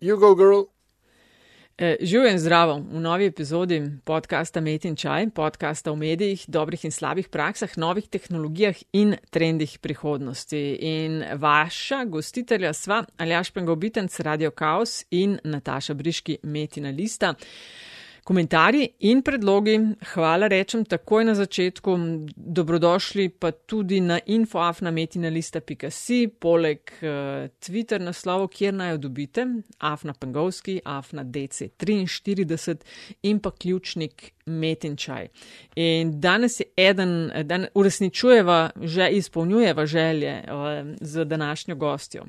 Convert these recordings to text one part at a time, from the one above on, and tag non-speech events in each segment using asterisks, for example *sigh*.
You go, girl. Eh, Živijo in zdravo v novi epizodi podcasta Met in Čaj, podcasta o medijih, dobrih in slabih praksah, novih tehnologijah in trendih prihodnosti. In vaša gostitelja sva Aljaš Pengovitenc, Radio Chaos in Nataša Briški, Metina Lista. Komentarji in predlogi, hvala rečem takoj na začetku, dobrodošli pa tudi na infoafnametinalista.si, poleg uh, Twitter naslovo, kjer naj jo dobite, afna pengovski, afna DC43 in pa ključnik metinčaj. In danes je eden, dan, uresničujeva, že izpolnjujeva želje uh, z današnjo gostjo.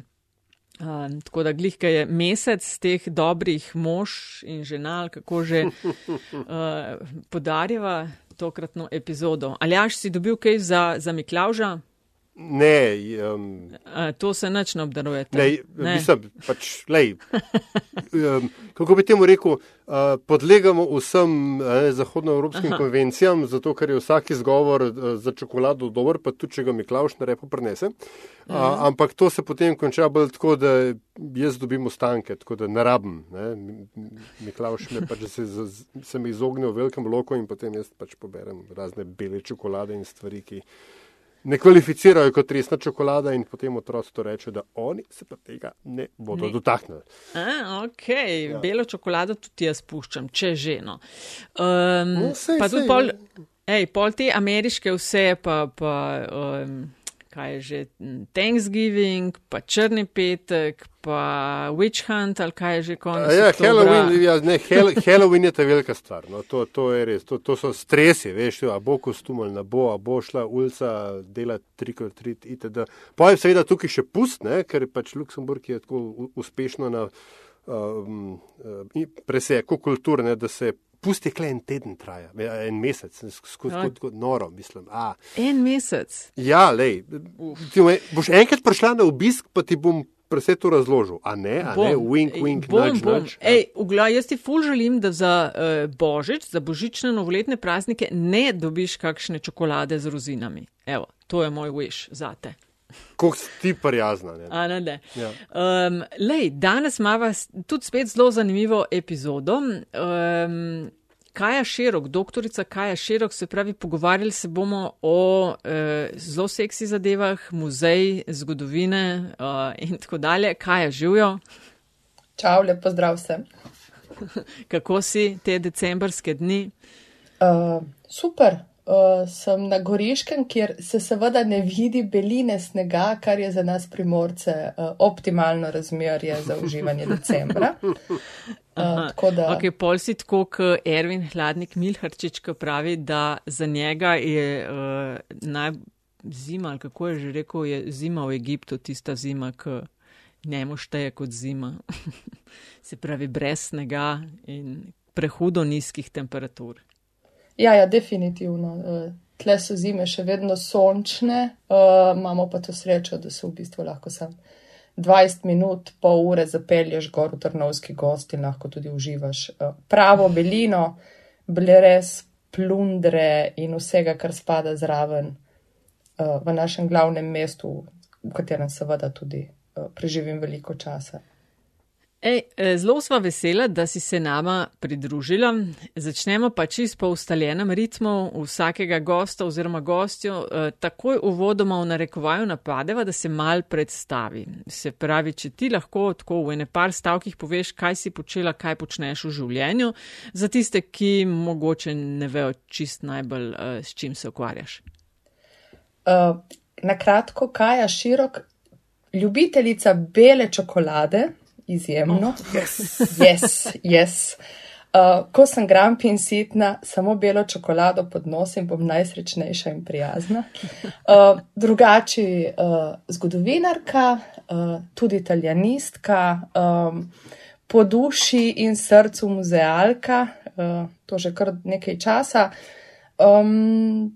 Uh, tako da glihka je mesec teh dobrih mož in žena, kako že *laughs* uh, podarjava tokratno epizodo. Ali jaš si dobil kaj za, za Miklauža? Ne, um, uh, to se nič ne obdaruje. Ne, ne. mislim, pač, lej, um, kako bi temu rekel, uh, podlegamo vsem eh, zahodnoevropskim Aha. konvencijam, zato ker je vsak izgovor uh, za čokolado dober, pa tudi če ga Miklauš na repo prenese. Uh, ampak to se potem konča bolj tako, da jaz dobim ostanke, tako da ne rabim. Miklauš me pač se, se mi izogne v velikem loku in potem jaz pač poberem razne bele čokolade in stvari, ki ne kvalificirajo kot resna čokolada in potem otroci to rečejo, da oni se pa tega ne bodo ne. dotaknili. A, ok, ja. belo čokolado tudi jaz puščam, če ženo. Um, no, sej, pa tudi pol, ej, pol te ameriške vse pa. pa um, kaj je že Thanksgiving, pa Črni petek, pa Witch Hunt ali kaj je že konec. Ja, Halloween, ja, ne, Halloween je ta velika stvar. No, to, to je res, to, to so stresi, veš, a bo kostum ali ne bo, a bo šla ulica delati trikrat trit itd. Pa je seveda tukaj še pust, ne, ker pač Luksemburg je tako uspešno na um, uh, preseku kulturne, da se pusti kle en teden traja, en mesec, skozi ja. kot noro, mislim. A. En mesec. Ja, lej, ti boš enkrat prišla na obisk, pa ti bom vse to razložil. A ne, a bom. ne, wink, wink, bom, nudge, bom. Nudge, Ej, ugla, jaz ti ful želim, da za uh, božič, za božične novoletne praznike ne dobiš kakšne čokolade z rozinami. Evo, to je moj wish za te. Kako si ti prijazna? Ne? A, ne, ne. Ja. Um, lej, danes imamo tudi spet zelo zanimivo epizodo. Um, Kaja Širok, doktorica Kaja Širok, se pravi, pogovarjali se bomo o e, zelo seksi zadevah, muzej, zgodovine e, in tako dalje. Kaja živijo? Čau, lepo zdrav vsem. *laughs* Kako si te decembrske dni? Uh, super, uh, sem na Goriškem, kjer se seveda ne vidi beline snega, kar je za nas primorce uh, optimalno razmerje za uživanje decembra. *laughs* Uh, da... Ok, pol si tako, kot Ervin Hladnik Milharčič, ki pravi, da za njega je uh, naj zima, ali kako je že rekel, je zima v Egiptu tista zima, ki njemu šteje kot zima. *laughs* se pravi, brez snega in prehudo nizkih temperatur. Ja, ja, definitivno. Uh, tle so zime še vedno sončne, uh, imamo pa to srečo, da so v bistvu lahko sam 20 minut, pol ure zapelješ gor v Trnovski gost in lahko tudi uživaš uh, pravo belino, bleres, plundre in vsega, kar spada zraven uh, v našem glavnem mestu, v katerem seveda tudi uh, preživim veliko časa. Ej, e, zelo sva vesela, da si se nama pridružila. Začnemo pa čist po ustaljenem ritmu vsakega gosta oziroma gostjo. E, takoj uvodoma v narekovaju napadeva, da se mal predstavi. Se pravi, če ti lahko tako v ene par stavkih poveš, kaj si počela, kaj počneš v življenju, za tiste, ki mogoče ne vejo čist najbolj, e, s čim se ukvarjaš. Uh, na kratko, Kaja Širok, ljubiteljica bele čokolade izjemno. Oh, yes, yes. yes. Uh, ko sem grampi in sitna, samo belo čokolado pod nosom, bom najsrečnejša in prijazna. Uh, drugači uh, zgodovinarka, uh, tudi italijanistka, um, po duši in srcu muzealka, uh, to že kar nekaj časa. Um,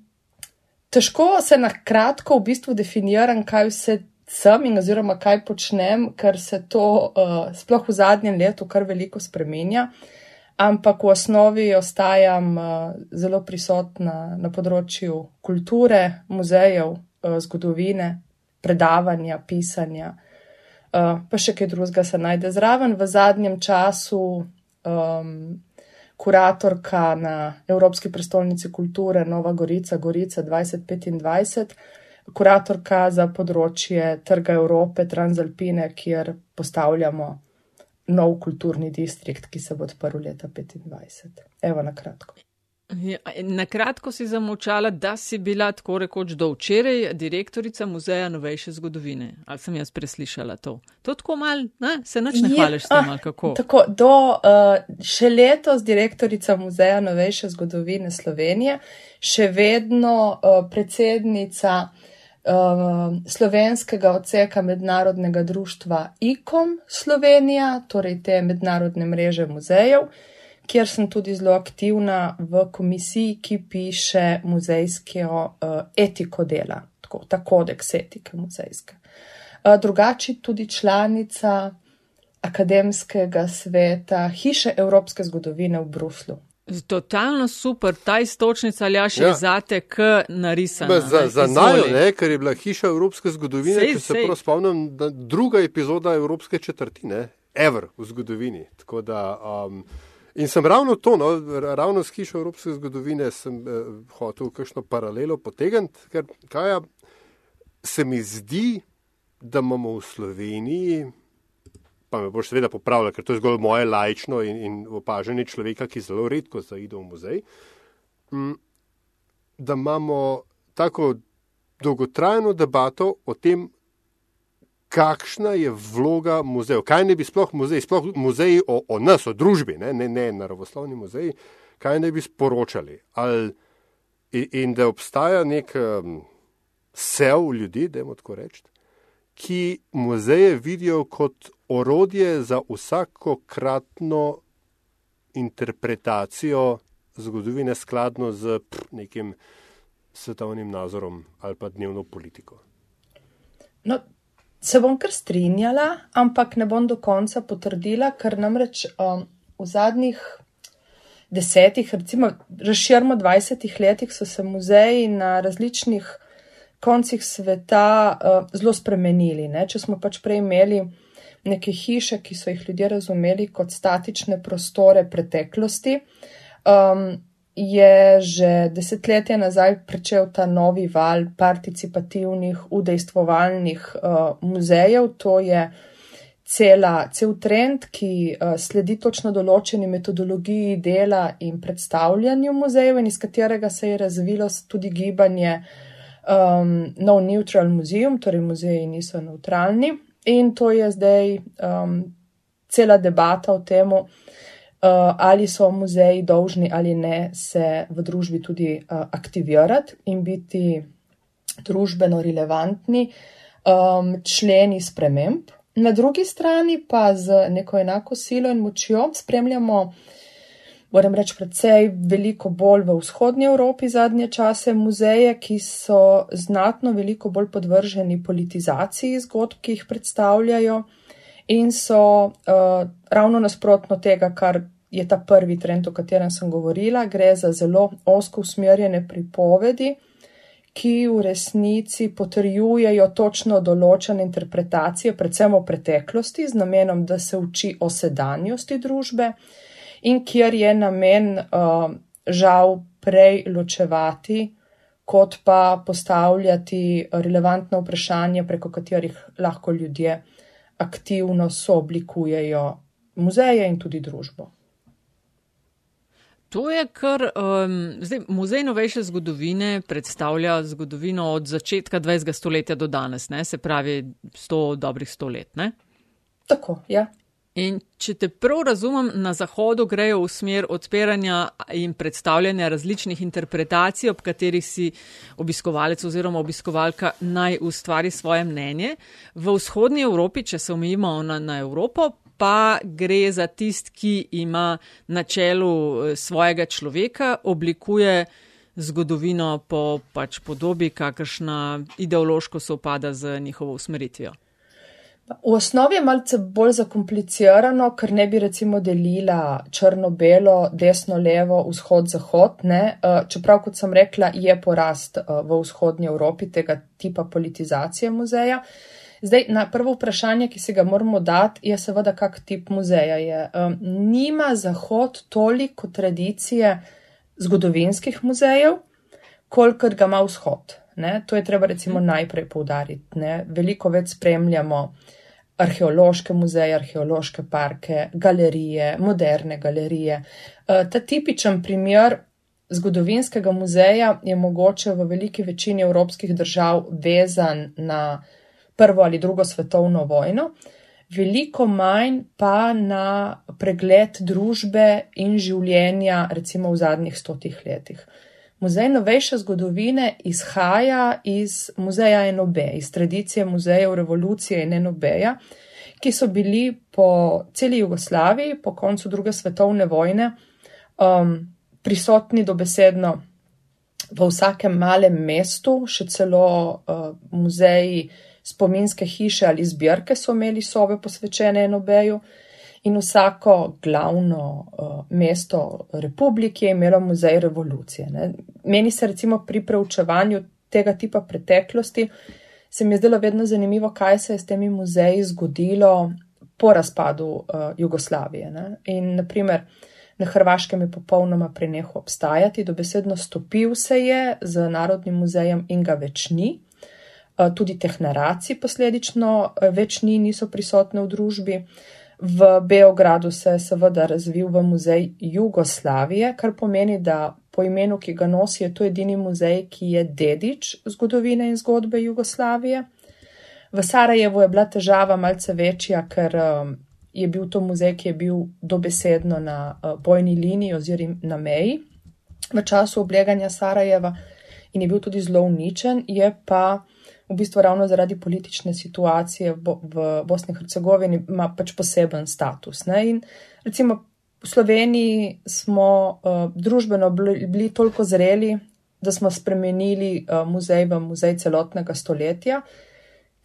težko se na kratko v bistvu definiram, kaj vse sem in oziroma kaj počnem, ker se to uh, sploh v zadnjem letu kar veliko spremenja. Ampak v osnovi ostajam uh, zelo prisotna na področju kulture, muzejev, uh, zgodovine, predavanja, pisanja. pa še kaj drugega se najde zraven. V zadnjem času um, kuratorka na Evropski prestolnici kulture Nova Gorica, Gorica 2025, kuratorka za področje trga Evrope, Transalpine, kjer postavljamo nov kulturni distrikt, ki se bo odprl leta 2025. Evo na kratko. Ja, na kratko si zamočala, da si bila tako rekoč do včeraj direktorica Muzeja novejše zgodovine. Ali sem jaz preslišala to? To tako mal, ne? se nič ne hvališ s tem, ali kako? Tako, do uh, še letos direktorica Muzeja novejše zgodovine Slovenije, še vedno uh, predsednica uh, slovenskega odseka mednarodnega društva ICOM Slovenija, torej te mednarodne mreže muzejev kjer sem tudi zelo aktivna v komisiji, ki piše muzejsko uh, etiko dela, tako, ta kodeks etike muzejske. Uh, drugače tudi članica akademskega sveta Hiše Evropske zgodovine v Bruslu. Totalno super, ta istočnica ali še ja. zate, k narisana. Za, za najo, ne, ker je bila hiša Evropske zgodovine, sej, če se prav spomnim, druga epizoda Evropske četrtine, ever v zgodovini. Tako da, um, In sem ravno to, no, ravno s hišo evropske zgodovine, sem eh, hotel kakšno paralelo potegniti, ker kaj ja, se mi zdi, da imamo v Sloveniji, pa me boš seveda popravljal, ker to je zgolj moje lajčno in, in opažanje človeka, ki zelo redko zaide v muzej, mm, da imamo tako dolgotrajno debato o tem, kakšna je vloga muzejev, kaj ne bi sploh muzeji, sploh muzeji o, o nas, o družbi, ne, ne, ne naravoslovni muzeji, kaj ne bi sporočali. Ali, in, in da obstaja nek um, sev ljudi, da jim tako rečem, ki muzeje vidijo kot orodje za vsakokratno interpretacijo zgodovine skladno z pr, nekim svetovnim nazorom ali pa dnevno politiko. No, Se bom kar strinjala, ampak ne bom do konca potrdila, ker namreč um, v zadnjih desetih, recimo razširmo dvajsetih letih, so se muzeji na različnih koncih sveta uh, zelo spremenili. Ne? Če smo pač prej imeli neke hiše, ki so jih ljudje razumeli kot statične prostore preteklosti, um, je že desetletje nazaj pričel ta novi val participativnih, udejstvovalnih uh, muzejev. To je cela, cel trend, ki uh, sledi točno določeni metodologiji dela in predstavljanju muzejev in iz katerega se je razvilo tudi gibanje um, No Neutral Museum, torej muzeji niso neutralni. In to je zdaj um, cela debata o tem, Eh, ali so muzeji dolžni ali ne se v družbi tudi uh, aktivirati in biti družbeno relevantni um, členi sprememb. Na drugi strani pa z neko enako silo in močjo spremljamo, moram reči, predvsej veliko bolj v vzhodnji Evropi zadnje čase muzeje, ki so znatno veliko bolj podvrženi politizaciji zgodb, ki jih predstavljajo. In so uh, ravno nasprotno tega, kar je ta prvi trend, o katerem sem govorila. Gre za zelo osko usmerjene pripovedi, ki v resnici potrjujejo točno določene interpretacije, predvsem o preteklosti, z namenom, da se uči o sedanjosti družbe in kjer je namen uh, žal prej ločevati, kot pa postavljati relevantna vprašanja, preko katerih lahko ljudje aktivno sooblikujejo muzeje in tudi družbo. To je kar, um, zdaj, muzej novejše zgodovine predstavlja zgodovino od začetka 20. stoletja do danes, ne? se pravi 100 dobrih 100 let. Ne? Tako, ja. In če te prav razumem, na Zahodu grejo v smer odpiranja in predstavljanja različnih interpretacij, ob katerih si obiskovalec oziroma obiskovalka naj ustvari svoje mnenje. V vzhodnji Evropi, če se omejimo na, na Evropo, pa gre za tist, ki ima na čelu eh, svojega človeka, oblikuje zgodovino po pač podobi, kakršna ideološko se upada z njihovo usmeritvijo. V osnovi je malce bolj zakomplicirano, ker ne bi recimo delila črno-belo, desno-levo, vzhod-zahod. Eh, čeprav, kot sem rekla, je porast eh, v vzhodnji Evropi tega tipa politizacije muzeja. Zdaj, na prvo vprašanje, ki si ga moramo dati, je seveda, kak tip muzeja je. Um, nima Zahod toliko tradicije zgodovinskih muzejev, kolikor ga ima vzhod. Ne? To je treba recimo najprej poudariti. Ne? Veliko več spremljamo arheološke muzeje, arheološke parke, galerije, moderne galerije. Uh, ta tipičen primer zgodovinskega muzeja je mogoče v veliki večini evropskih držav vezan na prvo ali drugo svetovno vojno, veliko manj pa na pregled družbe in življenja recimo v zadnjih stotih letih. Muzej novejše zgodovine izhaja iz muzeja NOB, iz tradicije muzejev revolucije in NOB-ja, ki so bili po celi Jugoslaviji po koncu druge svetovne vojne um, prisotni dobesedno v vsakem malem mestu, še celo uh, muzeji, spominske hiše ali zbirke so imeli sobe posvečene enobeju. In vsako glavno uh, mesto republike je imelo muzej revolucije. Ne. Meni se recimo pri preučevanju tega tipa preteklosti, se mi je zdelo vedno zanimivo, kaj se je s temi muzeji zgodilo po razpadu uh, Jugoslavije. Ne. In naprimer, uh, na Hrvaškem je popolnoma prenehal obstajati, dobesedno stopil se je z Narodnim muzejem in ga več ni. Eh, tudi teh naracij posledično več ni, niso prisotne v družbi. V Beogradu se je seveda razvil v muzej Jugoslavije, kar pomeni, da po imenu, ki ga nosi, je to edini muzej, ki je dedič zgodovine in zgodbe Jugoslavije. V Sarajevu je bila težava malce večja, ker je bil to muzej, ki je bil dobesedno na uh, bojni liniji oziroma na meji v času obleganja Sarajeva in je bil tudi zelo uničen, je pa v bistvu ravno zaradi politične situacije v, v Bosni in Hercegovini ima pač poseben status. Ne? In recimo v Sloveniji smo uh, družbeno bili, bili toliko zreli, da smo spremenili uh, muzej v muzej celotnega stoletja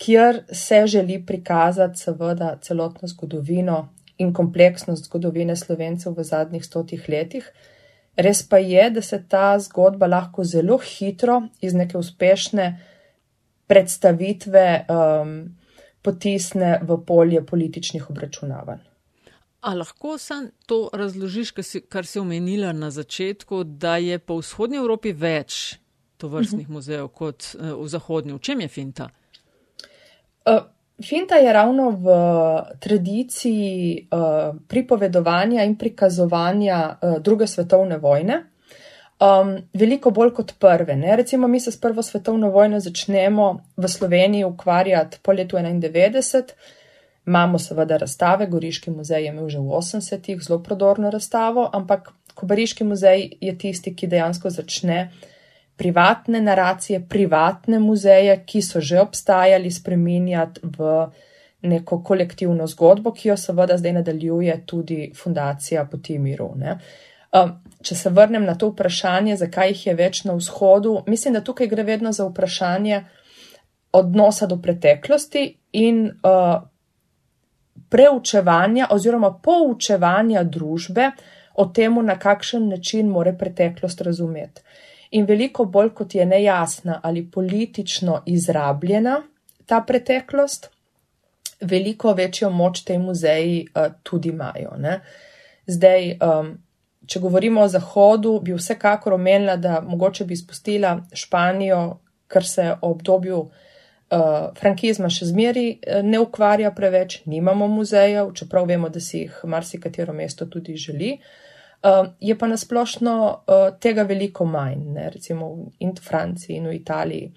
kjer se želi prikazati seveda celotno zgodovino in kompleksnost zgodovine slovencev v zadnjih stotih letih. Res pa je, da se ta zgodba lahko zelo hitro iz neke uspešne predstavitve um, potisne v polje političnih obračunavanj. A lahko sam to razložiš, kar si omenila na začetku, da je po vzhodnji Evropi več tovrstnih uh mhm. -huh. muzejev kot uh, v zahodnji? V čem je finta? Uh, finta je ravno v tradiciji uh, pripovedovanja in prikazovanja uh, druge svetovne vojne. Um, veliko bolj kot prve. Ne? Recimo, mi se s prvo svetovno vojno začnemo v Sloveniji ukvarjati po letu 91. Imamo seveda razstave, Goriški muzej je imel že v 80-ih zelo prodorno razstavo, ampak Kobariški muzej je tisti, ki dejansko začne privatne naracije, privatne muzeje, ki so že obstajali, spreminjati v neko kolektivno zgodbo, ki jo seveda zdaj nadaljuje tudi fundacija Poti miru. Ne. Um, če se vrnem na to vprašanje, zakaj jih je več na vzhodu, mislim, da tukaj gre vedno za vprašanje odnosa do preteklosti in uh, preučevanja oziroma poučevanja družbe o tem, na kakšen način more preteklost razumeti in veliko bolj kot je nejasna ali politično izrabljena ta preteklost, veliko večjo moč te muzeji uh, tudi imajo. Ne? Zdaj, um, če govorimo o Zahodu, bi vsekakor omenila, da mogoče bi izpustila Španijo, ker se v obdobju uh, frankizma še zmeri uh, ne ukvarja preveč, nimamo muzejev, čeprav vemo, da si jih marsikatero mesto tudi želi. Uh, je pa nasplošno uh, tega veliko manj, ne? recimo in v Franciji in v Italiji.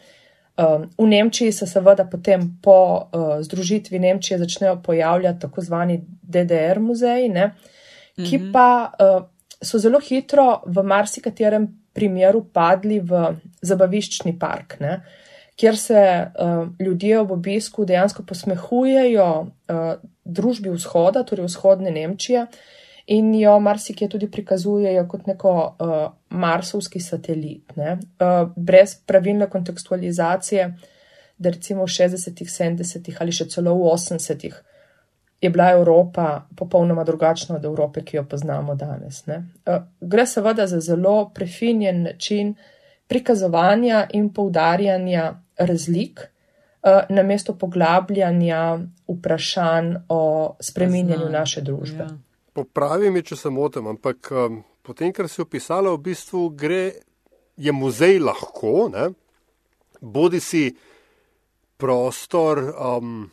Um, v Nemčiji se seveda potem po uh, združitvi Nemčije začnejo pojavljati tako zvani DDR muzeji, ne? ki mm -hmm. pa uh, so zelo hitro v marsikaterem primeru padli v zabaviščni park, ne? kjer se uh, ljudje ob obisku dejansko posmehujejo uh, družbi vzhoda, torej vzhodne Nemčije, in jo marsikje tudi prikazujejo kot neko uh, marsovski satelit, uh, brez pravilne kontekstualizacije, da recimo v 60-ih, 70-ih ali še celo v 80-ih je bila Evropa popolnoma drugačna od Evrope, ki jo poznamo danes. Uh, gre seveda za zelo prefinjen način prikazovanja in poudarjanja razlik. uh, namesto poglabljanja vprašanj o spreminjanju naše družbe. Ja. Popravi mi, če se motim, ampak um, potem, kar si opisala, v bistvu gre, je muzej lahko, ne? bodi si prostor um,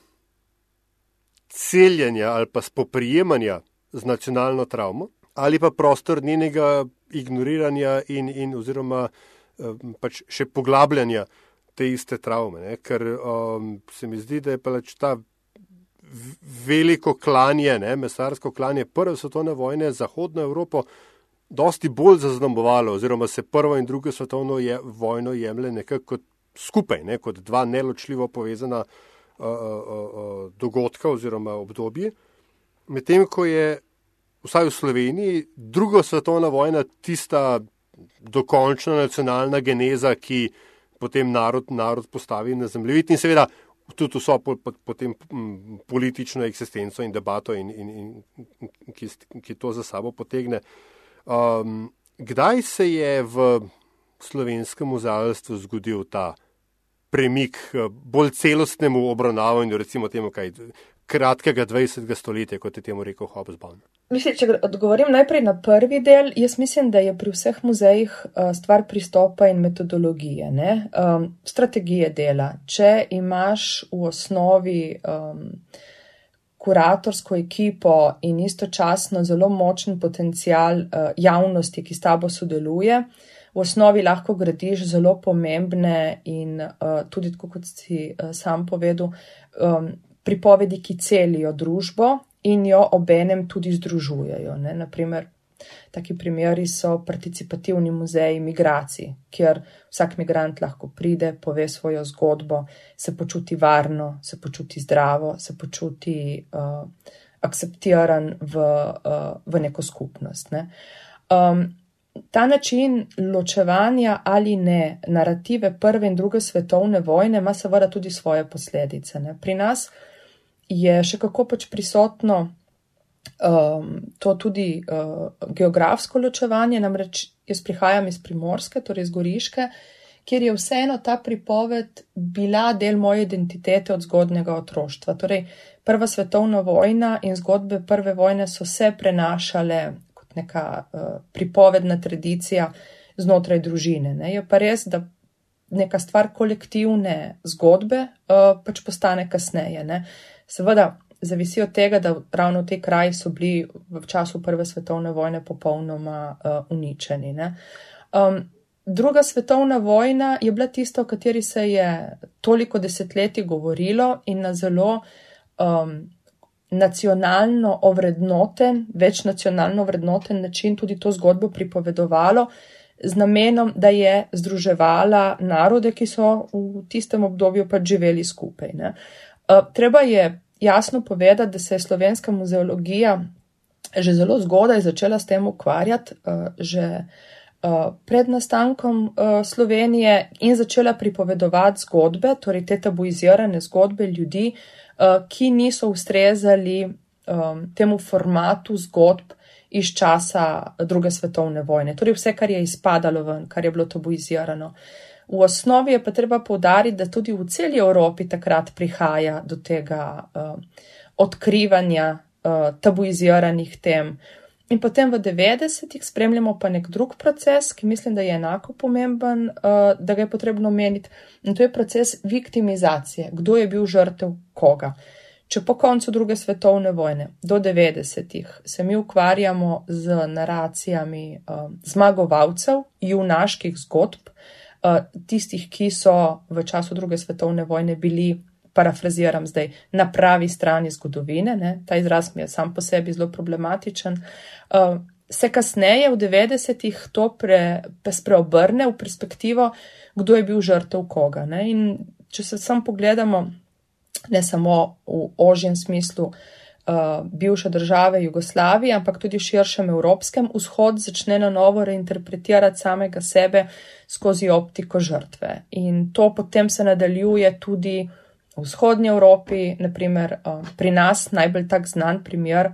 celjenja ali pa spoprijemanja z nacionalno travmo, ali pa prostor njenega ignoriranja in, in oziroma um, pač še poglabljanja te iste travme. Ne? Ker um, se mi zdi, da je pač ta veliko klanje, ne? mesarsko klanje prve svetovne vojne Zahodno Evropo dosti bolj zaznamovalo, oziroma se prvo in drugo svetovno je, vojno jemlje nekako kot skupaj, ne? kot dva neločljivo povezana uh, dogodka oziroma obdobje. Medtem ko je vsaj v Sloveniji druga svetovna vojna tista dokončna nacionalna geneza, ki potem narod, narod postavi na zemljevid in seveda tudi vso po, po, potem politično eksistenco in debato, in, in, in, ki, ki to za sabo potegne. Um, kdaj se je v slovenskem muzealstvu zgodil ta premik eh, bolj celostnemu obravnavanju, recimo temu, kaj kratkega 20. stoletja, kot je temu rekel Hobsbawm. Mislim, če odgovorim najprej na prvi del, jaz mislim, da je pri vseh muzejih uh, stvar pristopa in metodologije, um, strategije dela. Če imaš v osnovi um, kuratorsko ekipo in istočasno zelo močen potencial uh, javnosti, ki s tabo sodeluje, v osnovi lahko gradiš zelo pomembne in uh, tudi, kot si uh, sam povedal, um, pripovedi, ki celijo družbo in jo obenem tudi združujejo. Ne? Naprimer, taki primeri so participativni muzeji migracij, kjer vsak migrant lahko pride, pove svojo zgodbo, se počuti varno, se počuti zdravo, se počuti uh, akceptiran v, uh, v neko skupnost. Ne? Um, Ta način ločevanja ali ne narative prve in druge svetovne vojne ima seveda tudi svoje posledice. Ne. Pri nas je še kako pač prisotno um, to tudi uh, geografsko ločevanje, namreč jaz prihajam iz Primorske, torej iz Goriške, kjer je vseeno ta pripoved bila del moje identitete od zgodnega otroštva. Torej, prva svetovna vojna in zgodbe prve vojne so se prenašale neka uh, pripovedna tradicija znotraj družine. Ne. Je pa res, da neka stvar kolektivne zgodbe uh, pač postane kasneje. Ne. Seveda, zavisi od tega, da ravno te kraji so bili v času Prve svetovne vojne popolnoma uh, uničeni. Um, druga svetovna vojna je bila tista, o kateri se je toliko desetletij govorilo in na zelo um, nacionalno ovrednoten, večnacionalno ovrednoten način tudi to zgodbo pripovedovalo. Z namenom, da je združevala narode, ki so v tistem obdobju pač živeli skupaj. Uh, Eh, treba je jasno povedati, da se je slovenska muzeologija že zelo zgodaj začela s tem ukvarjati, uh, že uh, pred nastankom Slovenije in začela pripovedovati zgodbe, torej te tabuizirane zgodbe ljudi, ki niso ustrezali um, temu formatu zgodb iz časa druge svetovne vojne. Torej vse, kar je izpadalo ven, kar je bilo tabuizirano. Uh, V osnovi je pa treba povdariti, da tudi v celi Evropi takrat prihaja do tega uh, odkrivanja uh, tabuiziranih tem. In potem v 90-ih spremljamo pa nek drug proces, ki mislim, da je enako pomemben, uh, da ga je potrebno omeniti, in to je proces viktimizacije. Kdo je bil žrtev koga? Če po koncu druge svetovne vojne do 90-ih se mi ukvarjamo z naracijami uh, zmagovalcev, junaških zgodb, uh, tistih, ki so v času druge svetovne vojne bili, parafraziram zdaj, na pravi strani zgodovine. Ne? Ta izraz mi je sam po sebi zelo problematičen. Uh, se kasneje v 90-ih to pre, preobrne v perspektivo, kdo je bil žrtev koga. Ne? In če se sam pogledamo, ne samo v ožjem smislu, uh, bivše države Jugoslavije, ampak tudi v širšem evropskem, vzhod začne na novo reinterpretirati samega sebe skozi optiko žrtve. In to potem se nadaljuje tudi v vzhodnji Evropi, naprimer uh, pri nas najbolj tak znan primer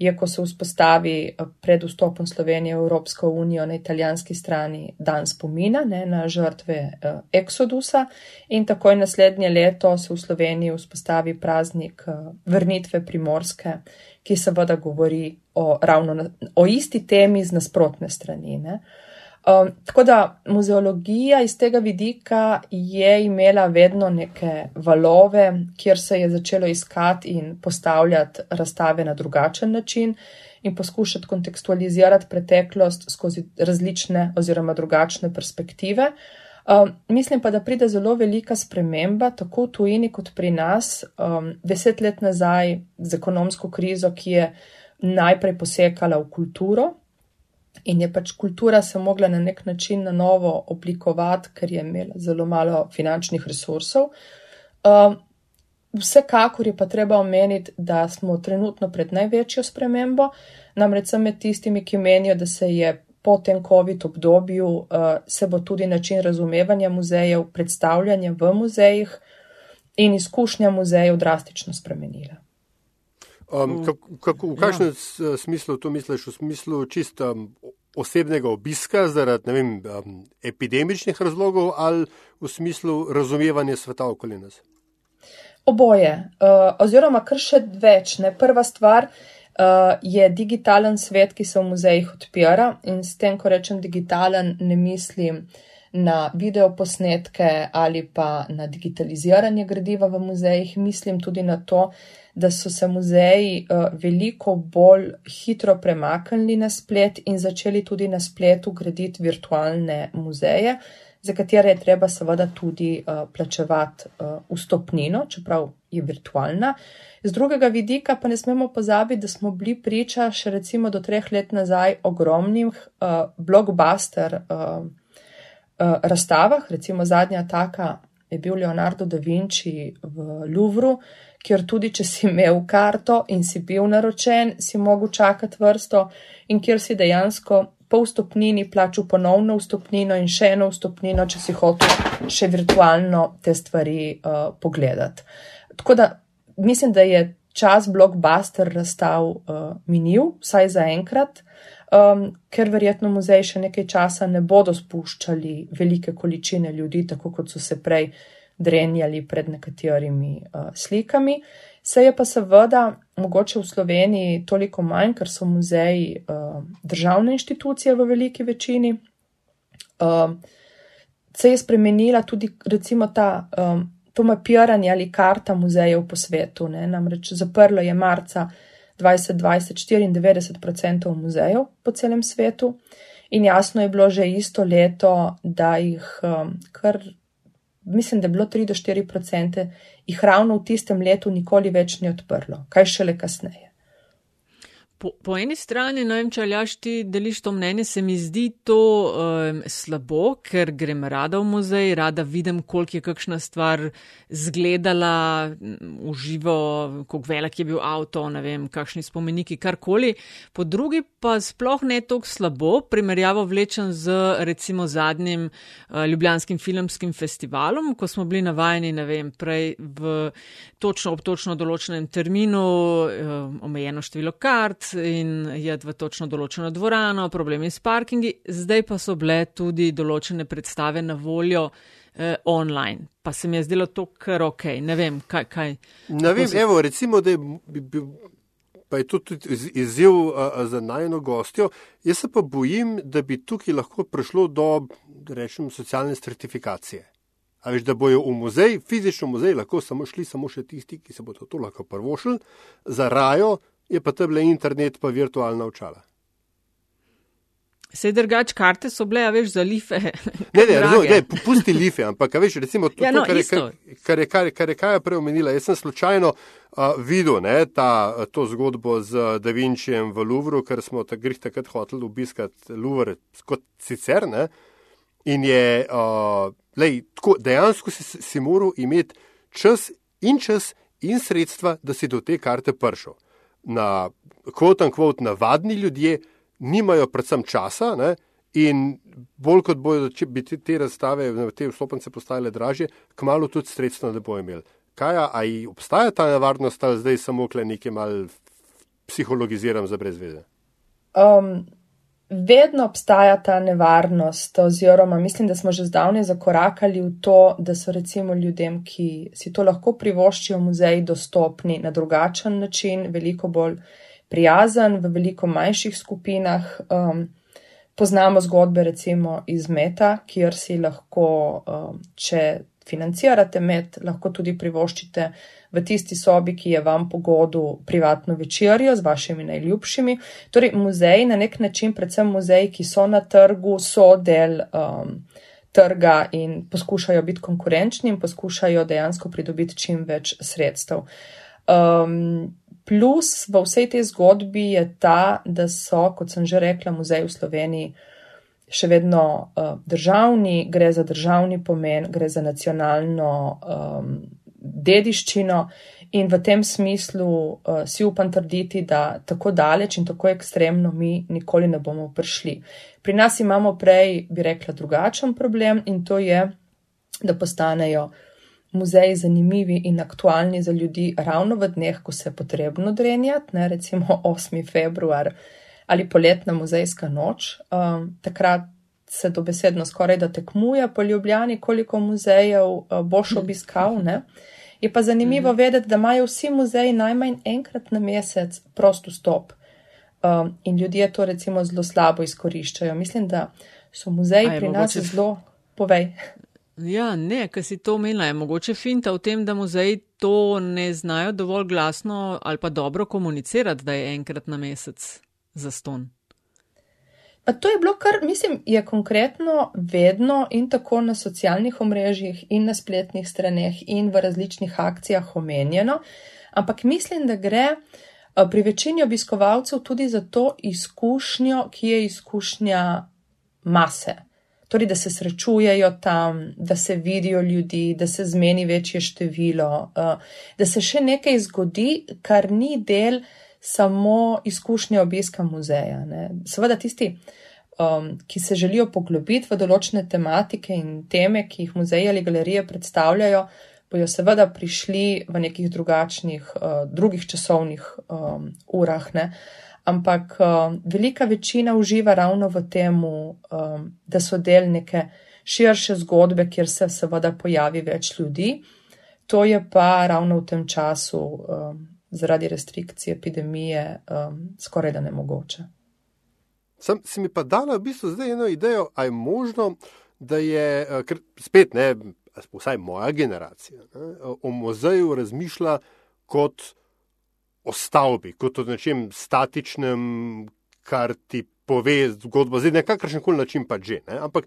je, ko se vzpostavi eh, pred vstopom Slovenije v Evropsko unijo na italijanski strani dan spomina ne, na žrtve eh, Exodusa in takoj naslednje leto se v Sloveniji vzpostavi praznik eh, vrnitve primorske, ki seveda govori o, ravno na, o isti temi z nasprotne strani. Ne. Um, tako da muzeologija iz tega vidika je imela vedno neke valove, kjer se je začelo iskati in postavljati razstave na drugačen način in poskušati kontekstualizirati preteklost skozi različne oziroma drugačne perspektive. Um, mislim pa, da pride zelo velika sprememba, tako v tujini kot pri nas, um, deset let nazaj z ekonomsko krizo, ki je najprej posekala v kulturo, In je pač kultura se mogla na nek način na novo oblikovati, ker je imela zelo malo finančnih resursov. Um, vsekakor je pa treba omeniti, da smo trenutno pred največjo spremembo, namreč sem med tistimi, ki menijo, da se je po tem COVID obdobju uh, se bo tudi način razumevanja muzejev, predstavljanja v muzejih in izkušnja muzejev drastično spremenila. Um, kak, kak, v kakšnem ja. smislu to misliš? V smislu čisto um, osebnega obiska zaradi vem, um, epidemičnih razlogov ali v smislu razumevanja sveta okoli nas? Oboje, uh, oziroma kar še več. Ne? Prva stvar uh, je digitalen svet, ki se v muzejih odpira in s tem, ko rečem digitalen, ne mislim na videoposnetke ali pa na digitaliziranje gradiva v muzejih, mislim tudi na to, da so se muzeji uh, veliko bolj hitro premaknili na splet in začeli tudi na spletu graditi virtualne muzeje, za katere je treba seveda tudi uh, plačevati uh, vstopnino, čeprav je virtualna. Z drugega vidika pa ne smemo pozabiti, da smo bili priča še recimo do treh let nazaj ogromnim uh, blockbuster uh, uh, razstavah, recimo zadnja taka je bil Leonardo da Vinci v Louvru, kjer tudi, če si imel karto in si bil naročen, si mogel čakati vrsto in kjer si dejansko po vstopnini plačal ponovno vstopnino in še eno vstopnino, če si hotel še virtualno te stvari uh, pogledati. Tako da mislim, da je čas blockbuster razstav uh, minil, vsaj za enkrat. Um, ker verjetno muzej še nekaj časa ne bodo spuščali velike količine ljudi, tako kot so se prej uh, drenjali pred nekaterimi uh, slikami. Se je pa seveda mogoče v Sloveniji toliko manj, ker so muzeji uh, državne inštitucije v veliki večini. Uh, se je spremenila tudi recimo ta, um, to mapiranje ali karta muzejev po svetu. Ne? Namreč zaprlo je marca 2020 94% muzejev po celem svetu. In jasno je bilo že isto leto, da jih um, kar mislim, da je bilo 3 do 4 odstotke, jih ravno v tistem letu nikoli več ni odprlo, kaj šele kasneje. Po, po eni strani, no če aljaš ti deliš to mnenje, se mi zdi to um, slabo, ker grem rada v muzej, rada vidim, koliko je kakšna stvar zgledala v živo, koliko velik je bil avto, ne vem, kakšni spomeniki, karkoli. Po drugi pa sploh ne toliko slabo, primerjavo vlečem z recimo zadnjim uh, Ljubljanskim filmskim festivalom, ko smo bili navajeni, ne vem, prej v točno ob točno določenem terminu, um, omejeno število kart in je v točno določeno dvorano, problemi s parkingi, zdaj pa so bile tudi določene predstave na voljo eh, online. Pa se mi je zdelo to kar ok, ne vem, kaj. kaj ne vem, se... evo, recimo, da je, bi, bi, pa je to tudi izziv uh, za najno gostjo. Jaz se pa bojim, da bi tukaj lahko prišlo do, rečem, socialne stratifikacije. A veš, da bojo v muzej, fizično muzej, lahko samo šli samo še tisti, ki se bodo to lahko prvošili, za rajo, je pa tam le internet, pa virtualna očala. Se drugač, karte so bile, veš, za life. *laughs* ne, ne, razumem, ne, pusti life, ampak veš, recimo to, ja, no, to kar, je, kar, kar, kar je Kaja prej omenila. Jaz sem slučajno uh, videl ne, ta, to zgodbo z Da Vincijem v Louvru, ker smo ta grih takrat hoteli obiskati Louvre kot sicer. Ne, in je, uh, lej, tako, dejansko si, si moral imeti čas in čas in sredstva, da si do te karte prišel na kvot in kvot navadni ljudje nimajo predvsem časa ne, in bolj kot bojo, če bi te, te razstave, te vstopnice postale dražje, kmalo tudi sredstva ne bojo imeli. Kaj, a obstaja ta nevarnost, ali zdaj samo kle nekaj mal psihologiziram za brezveze? Um, vedno obstaja ta nevarnost, oziroma mislim, da smo že zdavnaj zakorakali v to, da so recimo ljudem, ki si to lahko privoščijo v muzeji, dostopni na drugačen način, veliko bolj prijazen, v veliko manjših skupinah. Um, poznamo zgodbe recimo iz Meta, kjer si lahko, um, če financirate Met, lahko tudi privoščite v tisti sobi, ki je vam pogodu privatno večerjo z vašimi najljubšimi. Torej, muzeji na nek način, predvsem muzeji, ki so na trgu, so del um, trga in poskušajo biti konkurenčni in poskušajo dejansko pridobiti čim več sredstev. Um, plus v vsej tej zgodbi je ta, da so, kot sem že rekla, muzeji v Sloveniji še vedno uh, državni, gre za državni pomen, gre za nacionalno um, dediščino in v tem smislu uh, si upam trditi, da tako daleč in tako ekstremno mi nikoli ne bomo prišli. Pri nas imamo prej, bi rekla, drugačen problem in to je, da postanejo muzeji zanimivi in aktualni za ljudi ravno v dneh, ko se je potrebno drenjati, ne recimo 8. februar ali poletna muzejska noč. Um, takrat se dobesedno skoraj da tekmuje po Ljubljani, koliko muzejev uh, boš obiskal. Ne? Je pa zanimivo mhm. vedeti, da imajo vsi muzeji najmanj enkrat na mesec prost vstop. Um, in ljudje to recimo zelo slabo izkoriščajo. Mislim, da so muzeji pri nas mogoče... zelo povej. Ja, ne, ker si to omenila, je mogoče finta v tem, da muzeji to ne znajo dovolj glasno ali pa dobro komunicirati, da je enkrat na mesec za ston. Pa to je bilo kar, mislim, je konkretno vedno in tako na socialnih omrežjih in na spletnih straneh in v različnih akcijah omenjeno, ampak mislim, da gre eh, pri večini obiskovalcev tudi za to izkušnjo, ki je izkušnja mase. Torej, da se srečujejo tam, da se vidijo ljudi, da se zmeni večje število, eh, da se še nekaj zgodi, kar ni del samo izkušnje obiska muzeja. Ne. Seveda tisti, um, ki se želijo poglobiti v določene tematike in teme, ki jih muzeji ali galerije predstavljajo, bojo seveda prišli v nekih drugačnih, uh, drugih časovnih um, urah. Ne. Ampak uh, velika večina uživa ravno v tem, um, da so del neke širše zgodbe, kjer se seveda pojavi več ljudi. To je pa ravno v tem času um, zaradi restrikcije epidemije um, skoraj da nemogoče. Sam si mi pa dala v bistvu zdaj eno idejo, a je možno, da je, eh, ker spet ne, vsaj moja generacija, ne, o muzeju razmišlja kot o stavbi, kot o nečem statičnem, kar ti pove zgodbo, zdaj na kakršen koli način pa že. Ne, ampak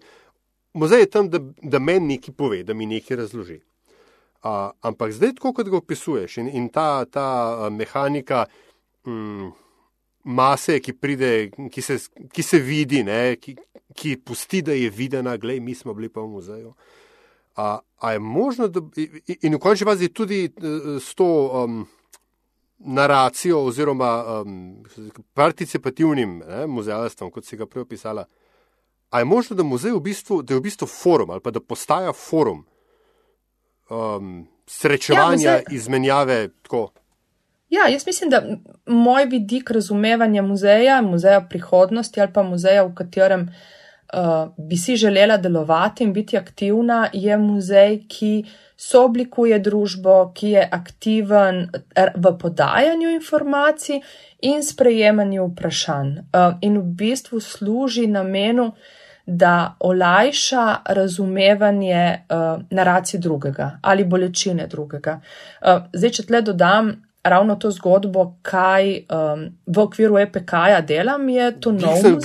muzej je tam, da, da meni nekaj pove, da mi nekaj razloži. Uh, ampak zdaj, tako kot ga opisuješ, in, in ta, ta mehanika um, mase, ki pride, ki se, ki se vidi, ne, ki, ki pusti, da je videna, gledaj, mi smo bili pa v muzeju. A, a je možno, da in v končni fazi tudi uh, s to um, naracijo oziroma um, participativnim ne, muzealstvom, kot si ga prej opisala, a je možno, da, muzej v bistvu, da je v bistvu forum ali pa da postaja forum um, srečevanja, ja, izmenjave. Tako. Ja, jaz mislim, da moj vidik razumevanja muzeja, muzeja prihodnosti ali pa muzeja, v katerem uh, bi si želela delovati in biti aktivna, je muzej, ki sooblikuje družbo, ki je aktiven v podajanju informacij in sprejemanju vprašanj uh, in v bistvu služi namenu, da olajša razumevanje uh, naracije drugega ali bolečine drugega. Uh, zdaj, če tle dodam ravno to zgodbo, kaj um, v okviru EPK-ja delam, je to nov muzej.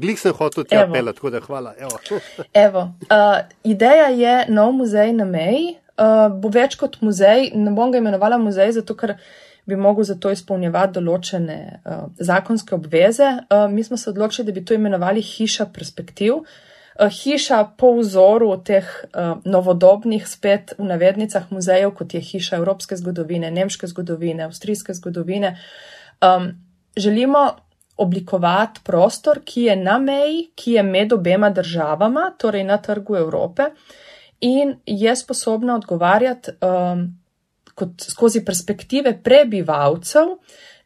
Glik sem hotel tja pelati, tako da hvala. Evo. *laughs* Evo, uh, ideja je nov muzej na meji. Uh, bo več kot muzej, ne bom ga imenovala muzej, zato ker bi mogel za to izpolnjevati določene uh, zakonske obveze. Uh, mi smo se odločili, da bi to imenovali hiša perspektiv. Uh, hiša po vzoru teh uh, novodobnih, spet v navednicah muzejev, kot je hiša evropske zgodovine, nemške zgodovine, avstrijske zgodovine. Um, želimo oblikovati prostor, ki je na meji, ki je med obema državama, torej na trgu Evrope. In je sposobna odgovarjati um, kot skozi perspektive prebivalcev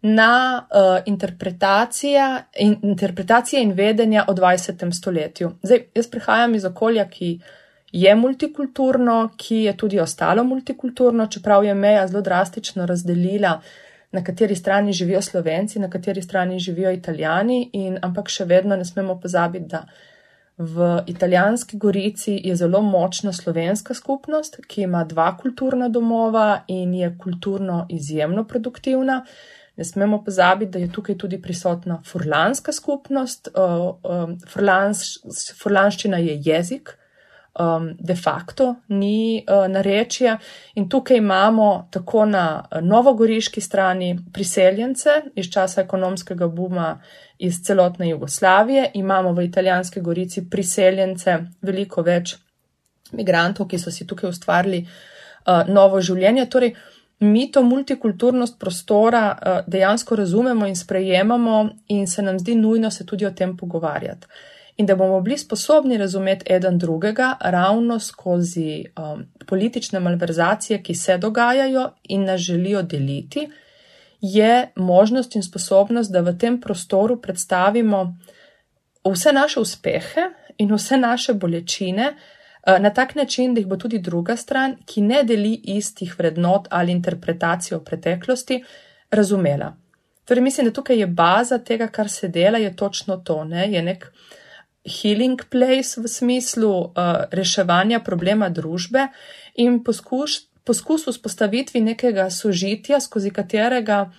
na uh, interpretacije, in, interpretacije in vedenja o 20. stoletju. Zdaj, jaz prihajam iz okolja, ki je multikulturno, ki je tudi ostalo multikulturno, čeprav je meja zelo drastično razdelila, na kateri strani živijo slovenci, na kateri strani živijo italijani, in, ampak še vedno ne smemo pozabiti, da v italijanski Gorici je zelo močna slovenska skupnost, ki ima dva kulturna domova in je kulturno izjemno produktivna. Ne smemo pozabiti, da je tukaj tudi prisotna furlanska skupnost. Furlanščina je jezik, de facto ni narečje. In tukaj imamo tako na novogoriški strani priseljence iz časa ekonomskega buma iz celotne Jugoslavije, imamo v italijanski gorici priseljence, veliko več migrantov, ki so si tukaj ustvarili novo življenje. Torej, mi to multikulturnost prostora uh, dejansko razumemo in sprejemamo, in se nam zdi nujno se tudi o tem pogovarjati. In da bomo bili sposobni razumeti eden drugega ravno skozi um, politične malverzacije, ki se dogajajo in nas želijo deliti, je možnost in sposobnost, da v tem prostoru predstavimo vse naše uspehe in vse naše bolečine, Eh, na tak način, da jih bo tudi druga stran, ki ne deli istih vrednot ali interpretacijo o preteklosti, razumela. Torej, mislim, da tukaj je baza tega, kar se dela, je točno to, ne? je nek healing place v smislu uh, reševanja problema družbe in poskuš, poskus vzpostavitvi nekega sožitja, skozi katerega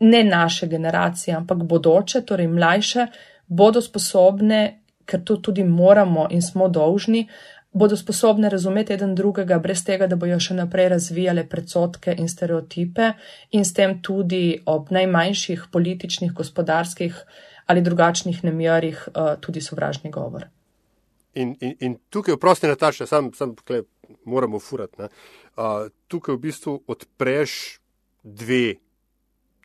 ne naše generacije, ampak bodoče, torej mlajše, bodo sposobne, ker to tudi moramo in smo dolžni, uh, bodo sposobne razumeti eden drugega, brez tega, da bojo še naprej razvijale predsotke in stereotipe in s tem tudi ob najmanjših političnih, gospodarskih ali drugačnih nemirih uh, tudi sovražni govor. In, in, in tukaj, oprosti, Nataša, sam, sam tukaj moramo furati. Uh, tukaj v bistvu odpreš dve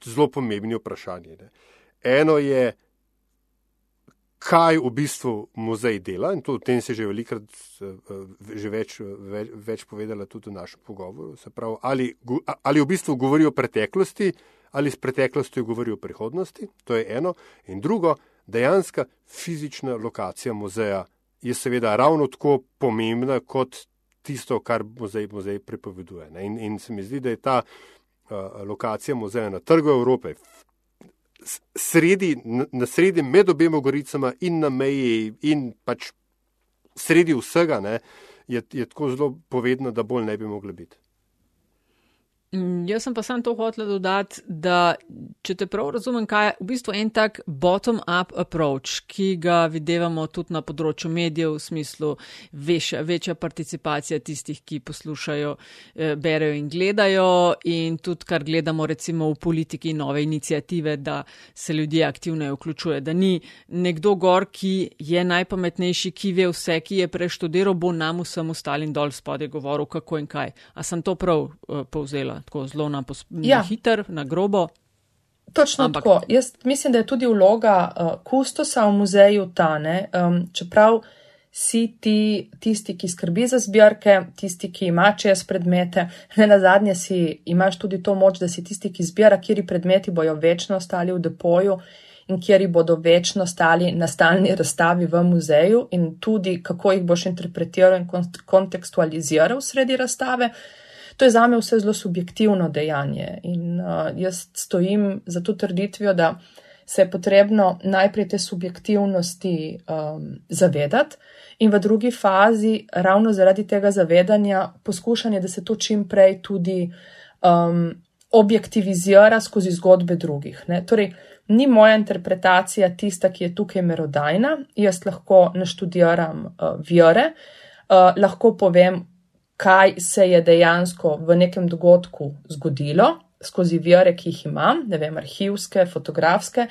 zelo pomembni vprašanje. Ne? Eno je, kaj v bistvu muzej dela in to, o tem se je že velikrat eh, že več, več, več povedala tudi v našem pogovoru. Pravi, ali, ali v bistvu govori o preteklosti ali s preteklostjo govori o prihodnosti, to je eno. In drugo, dejanska fizična lokacija muzeja je seveda ravno tako pomembna kot tisto, kar muzej, muzej prepoveduje. In, in se mi zdi, da je ta uh, lokacija muzeja na trgu Evrope, sredi, na sredi med obema goricama in na meji, in pač sredi vsega, ne, je, je tako zelo povedno, da bolj ne bi mogli biti. Mm, jaz sem pa sam to hotel dodati, da če te prav razumem, kaj je v bistvu en tak bottom-up approach, ki ga videvamo tudi na področju medijev, v smislu večja, večja participacija tistih, ki poslušajo, eh, berejo in gledajo, in tudi kar gledamo recimo v politiki nove inicijative, da se ljudje aktivno vključuje, da ni nekdo gor, ki je najpametnejši, ki ve vse, ki je preštudiral, bo nam vsem ostalim dol spodaj govoril, kako in kaj. A sem to prav uh, povzela? Tako zelo na, ja. na hiter, na grobo. Točno Ampak... tako. Jaz mislim, da je tudi vloga uh, kustosa v muzeju ta, ne? Um, čeprav si ti tisti, ki skrbi za zbirke, tisti, ki ima čez predmete, ne na zadnje si imaš tudi to moč, da si tisti, ki zbira, kjeri predmeti bojo večno ostali v depoju in kjeri bodo večno stali na stalni razstavi v muzeju in tudi kako jih boš interpretiral in kontekstualiziral sredi razstave. To je za me vse zelo subjektivno dejanje in uh, jaz stojim za to trditvijo, da se je potrebno najprej te subjektivnosti um, zavedati in v drugi fazi, ravno zaradi tega zavedanja, poskušanje, da se to čim prej tudi um, objektivizira skozi zgodbe drugih. Ne? Torej, ni moja interpretacija tista, ki je tukaj merodajna, jaz lahko naštudiram uh, vire, uh, lahko povem, kaj se je dejansko v nekem dogodku zgodilo, skozi vire, ki jih imam, ne vem, arhivske, fotografske,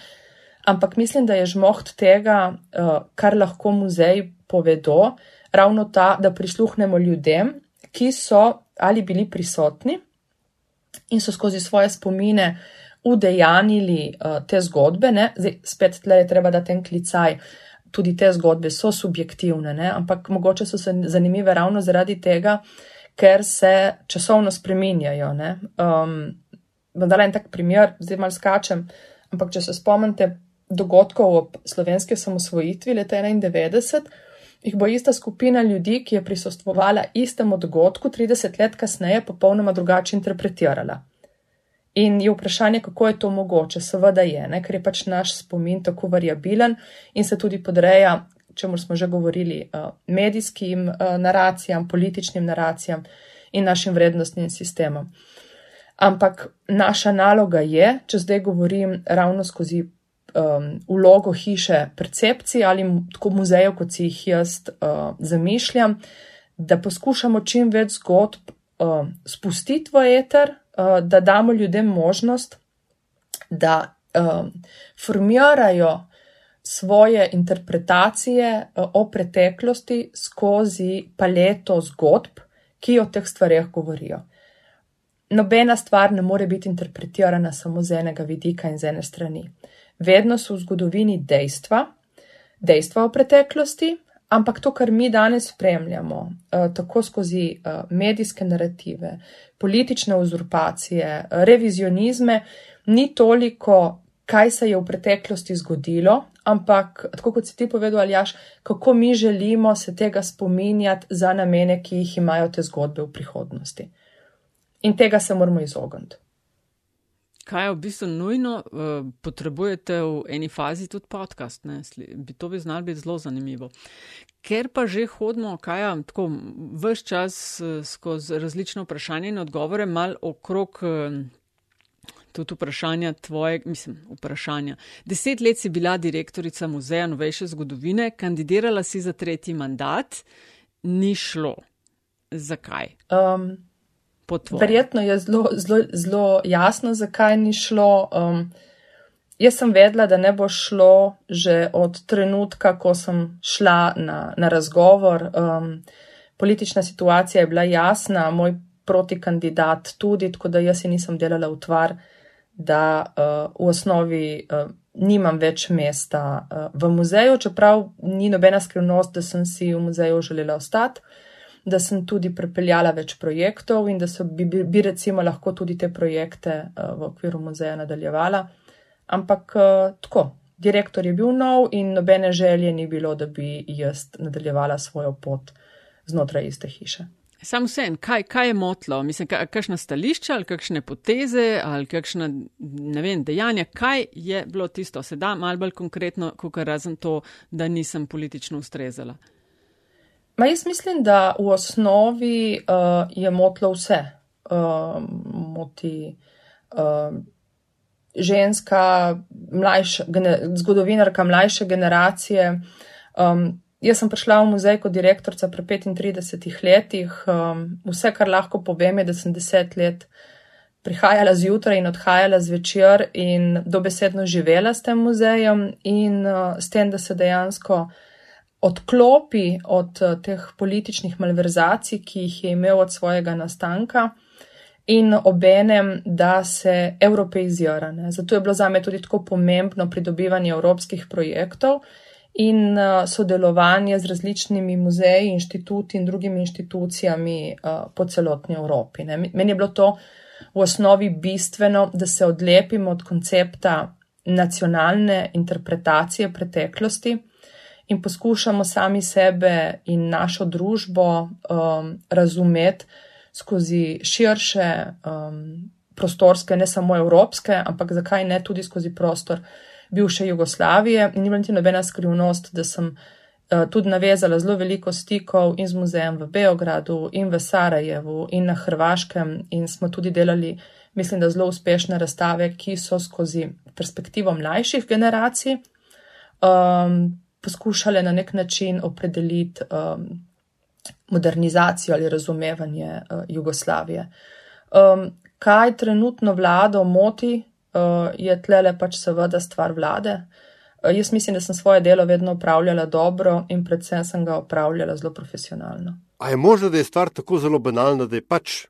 ampak mislim, da je žmoht tega, eh, kar lahko muzej povedo, ravno ta, da prisluhnemo ljudem, ki so ali bili prisotni in so skozi svoje spomine udejanili uh, te zgodbe, ne? zdaj spet tle je treba dati en klicaj. Tudi te zgodbe so subjektivne, ne? ampak mogoče so zanimive ravno zaradi tega, ker se časovno spreminjajo. Um, bom dala en tak primer, zdaj mal skačem, ampak če se spomnite dogodkov ob slovenski samosvojitvi leta 91, jih bo ista skupina ljudi, ki je prisostvovala istemu dogodku 30 let kasneje, popolnoma drugače interpretirala. In je vprašanje, kako je to mogoče. Seveda je, ne? ker je pač naš spomin tako variabilen in se tudi podreja, čemu smo že govorili, uh, medijskim uh, naracijam, političnim naracijam in našim vrednostnim sistemom. Ampak naša naloga je, če zdaj govorim ravno skozi um, vlogo hiše percepcij ali tako muzejev, kot si jih jaz uh, zamišljam, da poskušamo čim več zgodb uh, spustiti v eter, uh, da damo ljudem možnost, da uh, formirajo svoje interpretacije uh, o preteklosti skozi paleto zgodb, ki o teh stvarih govorijo. Nobena stvar ne more biti interpretirana samo z enega vidika in z ene strani. Vedno so v zgodovini dejstva, dejstva o preteklosti, ampak to, kar mi danes spremljamo, eh, tako skozi eh, medijske narative, politične uzurpacije, revizionizme, ni toliko, kaj se je v preteklosti zgodilo, ampak, tako kot si ti povedal, Aljaš, kako mi želimo se tega spominjati za namene, ki jih imajo te zgodbe v prihodnosti. In tega se moramo izogniti. Kaj je v bistvu nujno, uh, potrebujete v eni fazi tudi podcast, ne? bi to bi znalo biti zelo zanimivo. Ker pa že hodimo, kaj je tako, vse čas uh, skozi različne vprašanja in odgovore, mal okrog. Uh, Tudi vprašanja tvoje, mislim, vprašanja. Deset let si bila direktorica Muzeja novejše zgodovine, kandidirala si za tretji mandat, ni šlo. Zakaj? Um, Verjetno je zelo, zelo, zelo jasno, zakaj ni šlo. Um, jaz sem vedela, da ne bo šlo že od trenutka, ko sem šla na, na razgovor. Um, politična situacija je bila jasna, moj protikandidat tudi, tako da jaz si nisem delala utvar, da uh, v osnovi uh, nimam več mesta uh, v muzeju, čeprav ni nobena skrivnost, da sem si v muzeju želela ostati da sem tudi prepeljala več projektov in da so bi, bi recimo lahko tudi te projekte uh, v okviru muzeja nadaljevala. Ampak uh, tako, direktor je bil nov in nobene želje ni bilo, da bi jaz nadaljevala svojo pot znotraj iste hiše. Sam vsem, kaj, kaj je motlo? Mislim, kakšna stališča ali kakšne poteze ali kakšna, ne vem, dejanja, kaj je bilo tisto, se da mal bolj konkretno, kot razen to, da nisem politično ustrezala. Ma jaz mislim, da v osnovi uh, je motlo vse. Uh, moti uh, ženska, mlajša, gener, zgodovinarka mlajše generacije. Um, jaz sem prišla v muzej kot direktorica pri 35 letih. Um, vse, kar lahko povem, je, da sem 10 let prihajala zjutraj in odhajala zvečer in dobesedno živela s tem muzejem in uh, s tem, da se dejansko odklopi od uh, teh političnih malverzacij, ki jih je imel od svojega nastanka, in obenem, da se evropeizira. Ne. Zato je bilo za me tudi tako pomembno pridobivanje evropskih projektov in uh, sodelovanje z različnimi muzeji, inštituti in drugimi inštitucijami uh, po celotni Evropi. Ne. Meni je bilo to v osnovi bistveno, da se odlepimo od koncepta nacionalne interpretacije preteklosti in poskušamo sami sebe in našo družbo um, razumeti skozi širše um, prostorske, ne samo evropske, ampak zakaj ne tudi skozi prostor bivše Jugoslavije. Ni bila nobena skrivnost, da sem uh, tudi navezala zelo veliko stikov in z muzejem v Beogradu in v Sarajevu in na Hrvaškem in smo tudi delali, mislim, da zelo uspešne razstave, ki so skozi perspektivo mlajših generacij. Um, poskušale na nek način opredeliti um, modernizacijo ali razumevanje uh, Jugoslavije. Um, kaj trenutno vlado moti, uh, je tlele pač seveda stvar vlade. Uh, jaz mislim, da sem svoje delo vedno upravljala dobro in predvsem sem ga upravljala zelo profesionalno. A je možno, da je stvar tako zelo banalna, da je pač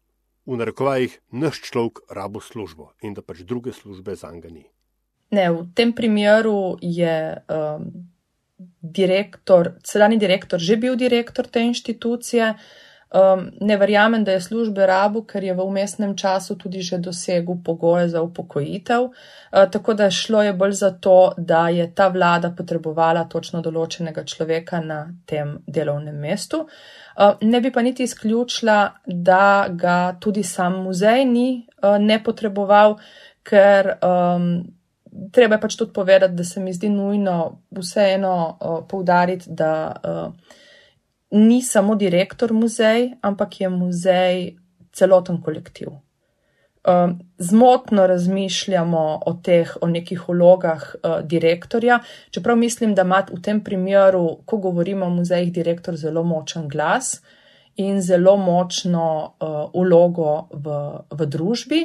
v narekovajih naš človek rabo službo in da pač druge službe za njega ni? Ne, v tem primeru je. Um, direktor, sedajni direktor že bil direktor te inštitucije. Um, ne verjamem, da je službe rabu, ker je v umestnem času tudi že dosegel pogoje za upokojitev. Uh, tako da šlo je bolj za to, da je ta vlada potrebovala točno določenega človeka na tem delovnem mestu. Uh, ne bi pa niti izključila, da ga tudi sam muzej ni uh, ne potreboval, ker um, treba je pač tudi povedati, da se mi zdi nujno vseeno uh, poudariti, da. Uh, ni samo direktor muzej, ampak je muzej celoten kolektiv. Um, zmotno razmišljamo o teh, o nekih vlogah uh, direktorja, čeprav mislim, da ima v tem primeru, ko govorimo o muzejih, direktor zelo močen glas in zelo močno uh, vlogo v, v družbi.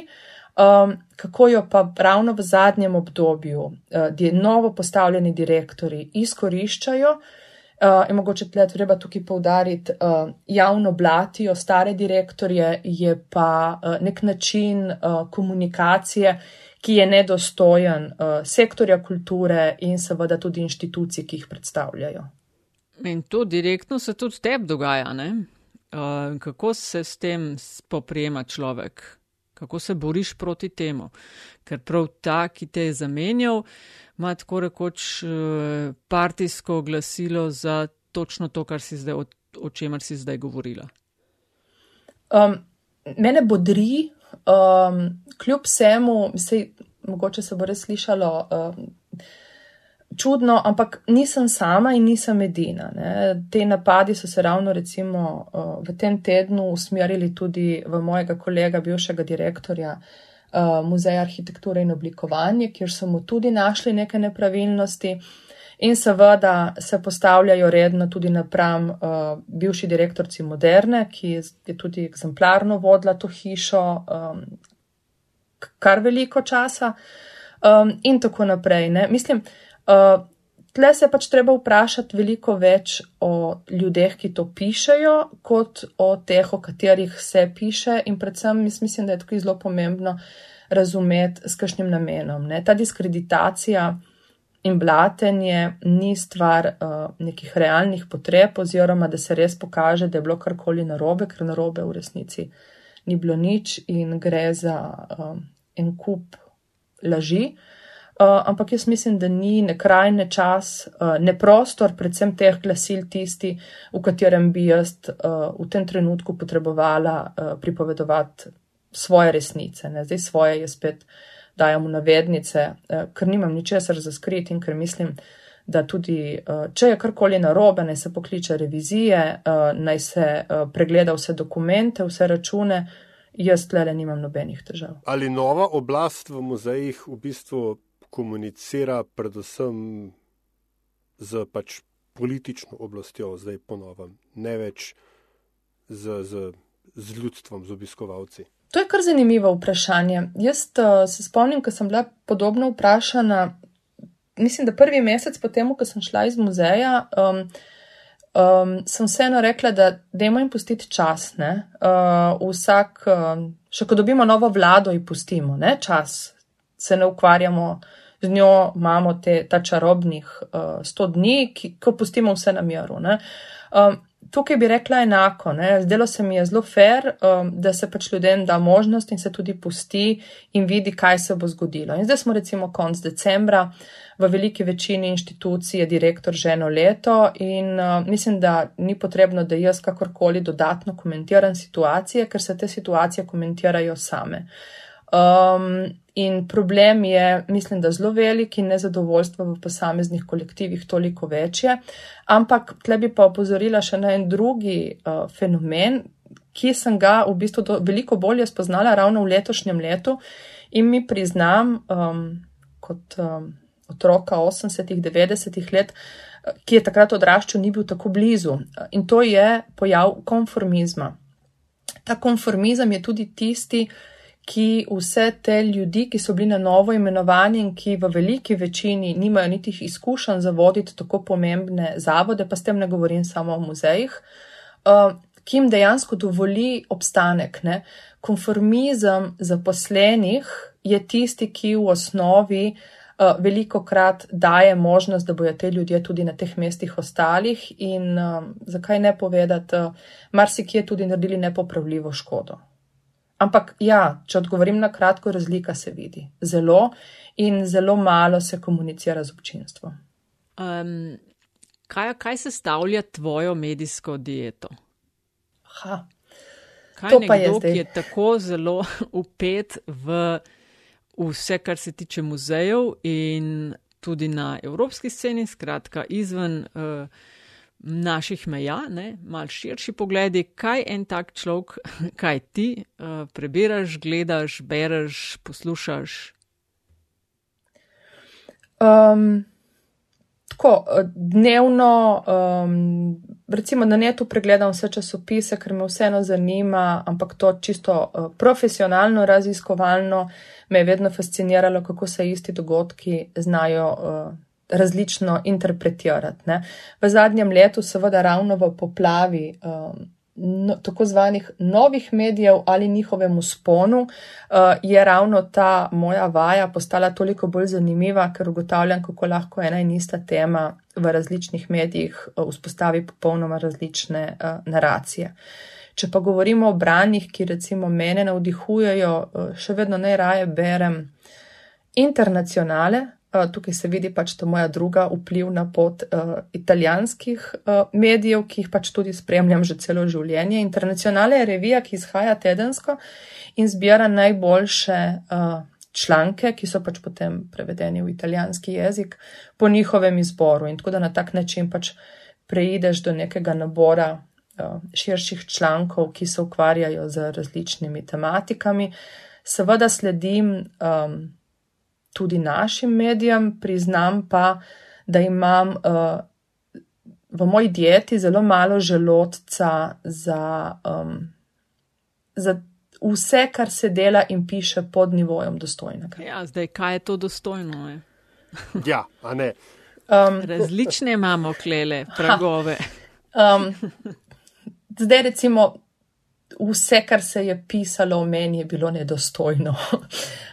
Um, kako jo pa ravno v zadnjem obdobju uh, novo postavljeni direktori izkoriščajo, uh, in mogoče tle treba tukaj povdariti, uh, javno blatijo stare direktorje, je pa uh, nek način uh, komunikacije, ki je nedostojen uh, sektorja kulture in seveda tudi inštitucij, ki jih predstavljajo. In to direktno se tudi tebi dogaja, uh, kako se s tem spoprijema človek, kako se boriš proti temu, ker prav ta, ki te je zamenjal, ima tako rekoč eh, partijsko glasilo za točno to, kar si zdaj, o, o čemer si zdaj govorila? Um, mene bodri, um, kljub vsemu, se, mogoče se bo res slišalo um, čudno, ampak nisem sama in nisem edina. Ne. Te napadi so se ravno recimo uh, v tem tednu usmerili tudi v mojega kolega, bivšega direktorja uh, uh, Muzej arhitekture in oblikovanje, kjer so mu tudi našli neke nepravilnosti. In seveda se postavljajo redno tudi napram uh, bivši direktorci Moderne, ki je tudi exemplarno vodila to hišo um, kar veliko časa um, in tako naprej. Ne? Mislim, uh, tle se pač treba vprašati veliko več o ljudeh, ki to pišejo, kot o teh, o katerih se piše. In predvsem mislim, da je tukaj zelo pomembno razumeti, s kakšnim namenom. Ne? Ta diskreditacija in blatenje ni stvar uh, nekih realnih potreb, oziroma da se res pokaže, da je bilo karkoli narobe, ker narobe v resnici ni bilo nič in gre za uh, en kup laži. Uh, ampak jaz mislim, da ni ne kraj, ne čas, uh, ne prostor, predvsem teh glasil tisti, v katerem bi jaz uh, v tem trenutku potrebovala uh, pripovedovati svoje resnice. Ne? Zdaj svoje je spet dajem v navednice, uh, ker nimam ničesar za skriti in ker mislim, da tudi, uh, če je karkoli narobe, naj se pokliče revizije, uh, naj se uh, pregleda vse dokumente, vse račune. Jaz tle nimam nobenih težav. Ali nova oblast v muzejih v bistvu komunicira predvsem z pač politično oblastjo, zdaj ponovem, ne več z, z, z ljudstvom, z obiskovalci. To je kar zanimivo vprašanje. Jaz uh, se spomnim, ko sem bila podobno vprašana, mislim, da prvi mesec potem, ko sem šla iz muzeja, um, um, sem vseeno rekla, da dajmo jim pustiti čas. Uh, vsak, uh, še ko dobimo novo vlado, jim pustimo ne? čas, se ne ukvarjamo z njo imamo te, ta čarobnih uh, 100 dni, ki, ko pustimo vse na miru. Um, tukaj bi rekla enako. Ne? Zdelo se mi je zelo fair, um, da se pač ljudem da možnost in se tudi pusti in vidi, kaj se bo zgodilo. In zdaj smo recimo konc decembra. V veliki večini inštitucij je direktor že eno leto in uh, mislim, da ni potrebno, da jaz kakorkoli dodatno komentiram situacije, ker se te situacije komentirajo same. Um, In problem je, mislim, da zelo velik in nezadovoljstvo v posameznih kolektivih toliko večje. Ampak tle bi pa opozorila še na en drugi uh, fenomen, ki sem ga v bistvu do, veliko bolje spoznala ravno v letošnjem letu in mi priznam, um, kot um, otroka 80-ih, 90-ih let, ki je takrat odraščal, ni bil tako blizu. In to je pojav konformizma. Ta konformizem je tudi tisti, ki vse te ljudi, ki so bili na novo imenovani in ki v veliki večini nimajo niti izkušenj za voditi tako pomembne zavode, pa s tem ne govorim samo o muzejih, uh, ki jim dejansko dovoli obstanek. Ne? Konformizem zaposlenih je tisti, ki v osnovi uh, veliko krat daje možnost, da bojo te ljudje tudi na teh mestih ostalih in um, zakaj ne povedati, uh, marsikje tudi naredili nepopravljivo škodo. Ampak ja, če odgovorim na kratko, razlika se vidi. Zelo in zelo malo se komunicira z občinstvom. Um, kaj, kaj se stavlja tvojo medijsko dieto? Ha. Kaj to nekdo, je zdaj. Ki je tako zelo *laughs* upet v vse, kar se tiče muzejev in tudi na evropski sceni, skratka izven uh, naših meja, ne, mal širši pogledi, kaj en tak človek, *laughs* kaj ti uh, prebiraš, gledaš, bereš, poslušaš. Um, tako, dnevno, um, recimo na netu pregledam vse časopise, ker me vseeno zanima, ampak to čisto uh, profesionalno, raziskovalno me je vedno fasciniralo, kako se isti dogodki znajo uh, različno interpretirati. Ne. V zadnjem letu, seveda, ravno v poplavi. Um, no, tako zvanih novih medijev ali njihovemu sponu, uh, je ravno ta moja vaja postala toliko bolj zanimiva, ker ugotavljam, kako lahko ena in ista tema v različnih medijih uh, vzpostavi popolnoma različne uh, naracije. Če pa govorimo o branjih, ki recimo mene navdihujejo, še vedno najraje berem internacionale, Eh, tukaj se vidi pač to moja druga vplivna pot uh, italijanskih uh, medijev, ki jih pač tudi spremljam že celo življenje. Internacionale je revija, ki izhaja tedensko in zbira najboljše uh, članke, ki so pač potem prevedeni v italijanski jezik po njihovem izboru. In tako da na tak način pač preideš do nekega nabora uh, širših člankov, ki se ukvarjajo z različnimi tematikami. Seveda sledim. Um, tudi našim medijem, priznam pa, da imam uh, v moji dieti zelo malo želodca za, um, za vse, kar se dela in piše pod nivojem dostojnega. Ja, zdaj, kaj je to dostojno? Je? ja, a ne. Um, Različne imamo klele, *laughs* pragove. Um, zdaj, recimo, vse, kar se je pisalo o meni, je bilo nedostojno.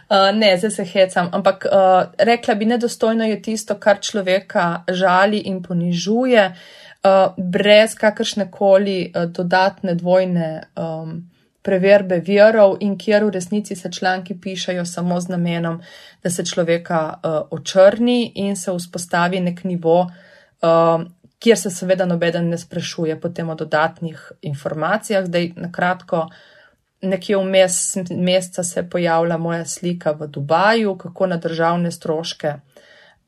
Uh, ne, zdaj se hecam, ampak uh, rekla bi, nedostojno je tisto, kar človeka žali in ponižuje, uh, brez kakršne koli uh, dodatne dvojne um, preverbe virov in kjer v resnici se članki pišajo samo z namenom, da se človeka uh, očrni in se vzpostavi nek nivo, uh, kjer se seveda nobeden ne sprašuje potem o dodatnih informacijah. Zdaj, na kratko, uh, nekje vmes meseca se pojavlja moja slika v Dubaju, kako na državne stroške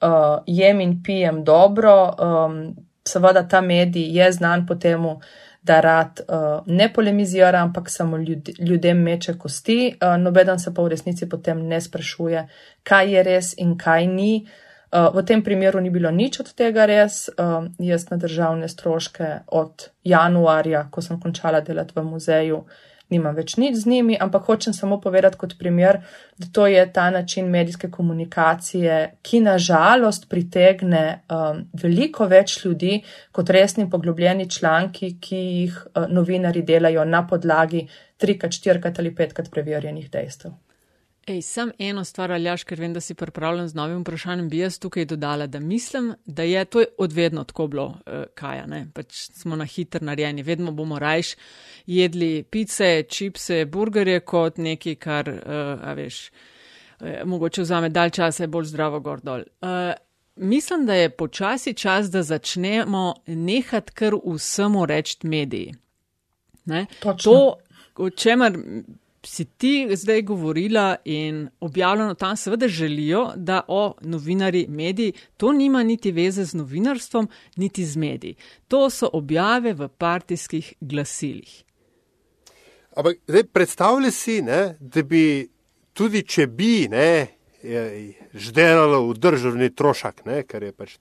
uh, jem in pijem dobro. Um, seveda ta medij je znan po temu, da rad uh, ne polemizira, ampak samo ljud, ljudem meče kosti. Uh, nobeden se pa v resnici potem ne sprašuje, kaj je res in kaj ni. Uh, v tem primeru ni bilo nič od tega res. Uh, jaz na državne stroške od januarja, ko sem končala delati v muzeju, uh, nimam več nič z njimi, ampak hočem samo povedati kot primer, da to je ta način medijske komunikacije, ki nažalost pritegne um, veliko več ljudi kot resni poglobljeni članki, ki jih uh, novinari delajo na podlagi trikrat, štirikrat ali petkrat preverjenih dejstev. Ej, sem eno stvar, Aljaš, ker vem, da si pripravljen z novim vprašanjem, bi jaz tukaj dodala, da mislim, da je to odvedno tako bilo, uh, kaj ne, pač smo na hitro narejeni, vedno bomo rajš jedli pice, čipse, burgerje kot nekaj, kar, uh, a veš, uh, mogoče vzame dalj časa, je bolj zdravo gor dol. Uh, mislim, da je počasi čas, da začnemo nehat kar vsemu reči mediji. Ne? To, o čemer si ti zdaj govorila in objavljeno tam, seveda želijo, da o novinari mediji, to nima niti veze z novinarstvom, niti z mediji. To so objave v partijskih glasilih. Ampak zdaj predstavljaj si, ne, da bi tudi če bi ne. Ždelalo v državni trošak, ne, kar je pač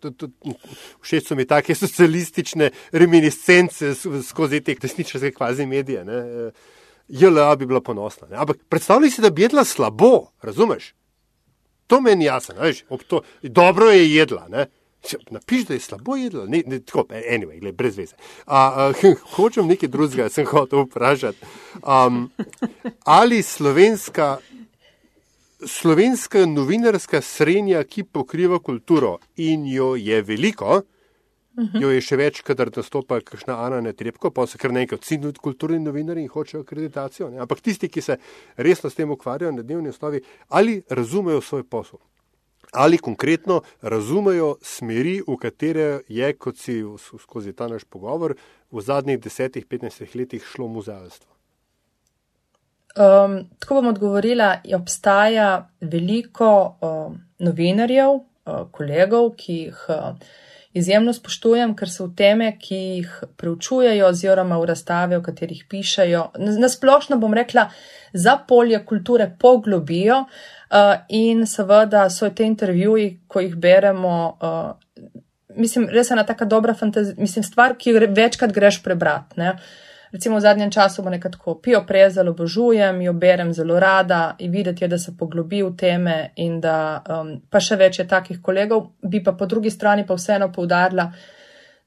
všeč so mi take *laughs* socialistične reminiscence skozi te resnične kvazi medije. Ne. JLA bi bila ponosna. Ne? Ampak predstavljaj si, da bi jedla slabo, razumeš? To meni jasno, veš, to, dobro je jedla. Ne? Napiš, da je slabo jedla, ne, ne, tako, anyway, gled, brez veze. A, a, *laughs* hočem nekaj drugega, sem hotel vprašati. Um, ali slovenska slovenska novinarska srednja, ki pokriva kulturo in jo je veliko, -huh. Jo je še več, kadar nastopa kakšna Ana Netrebko, pa se kar nekaj vsi kulturni novinari in hočejo akreditacijo. Ne? Ampak tisti, ki se resno s tem ukvarjajo na dnevni osnovi, ali razumejo svoj posel. Ali konkretno razumejo smeri, v katere je, kot si skozi ta naš pogovor, v zadnjih 10-15 letih šlo muzealstvo? Um, tako bom odgovorila, obstaja veliko um, novinarjev, uh, kolegov, ki jih uh, izjemno spoštujem, ker so teme, ki jih preučujejo, oziroma v razstave, v katerih pišajo, nasplošno bom rekla, za polje kulture poglobijo. Uh, in seveda so te intervjuji, ko jih beremo, uh, mislim, res je ena taka dobra fantazija, mislim, stvar, ki jo večkrat greš prebrati. Uh, recimo v zadnjem času bo nekako pijo prej, zelo obožujem, jo berem zelo rada in videti je, da se poglobi v teme in da um, pa še več je takih kolegov, bi pa po drugi strani pa vseeno poudarila,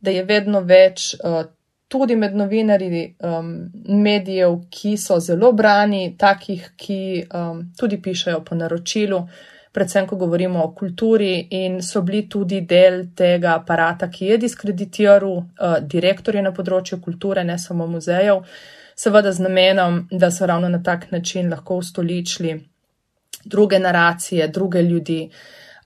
da je vedno več uh, tudi med novinarji um, medijev, ki so zelo brani, takih, ki um, tudi pišajo po naročilu predvsem, ko govorimo o kulturi, in so bili tudi del tega aparata, ki je diskreditiral uh, direktorje na področju kulture, ne samo muzejev, seveda z namenom, da so ravno na tak način lahko ustoličili druge naracije, druge ljudi.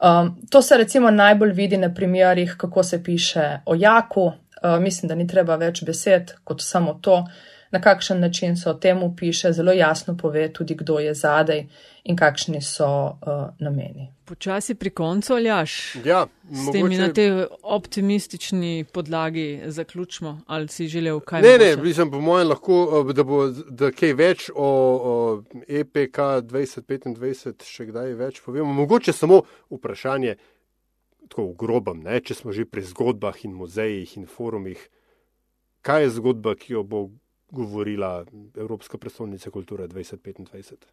Um, to se recimo najbolj vidi na primerih, kako se piše o Jaku. Uh, mislim, da ni treba več besed kot samo to, na kakšen način se o tem piše, zelo jasno pove tudi, kdo je zadej in kakšni so uh, nameni. Počasi pri koncu, aljaš. Ja, s temi na tej optimistični podlagi zaključimo, ali si želel kaj? Ne, mogoče? ne, mislim, po mojem lahko, uh, da bo da kaj več o, o EPK 2025 še kdaj več povemo. Mogoče samo vprašanje, tako v grobem, ne, če smo že pri zgodbah in muzejih in forumih, kaj je zgodba, ki jo bo govorila Evropska prestolnica kulture 2025?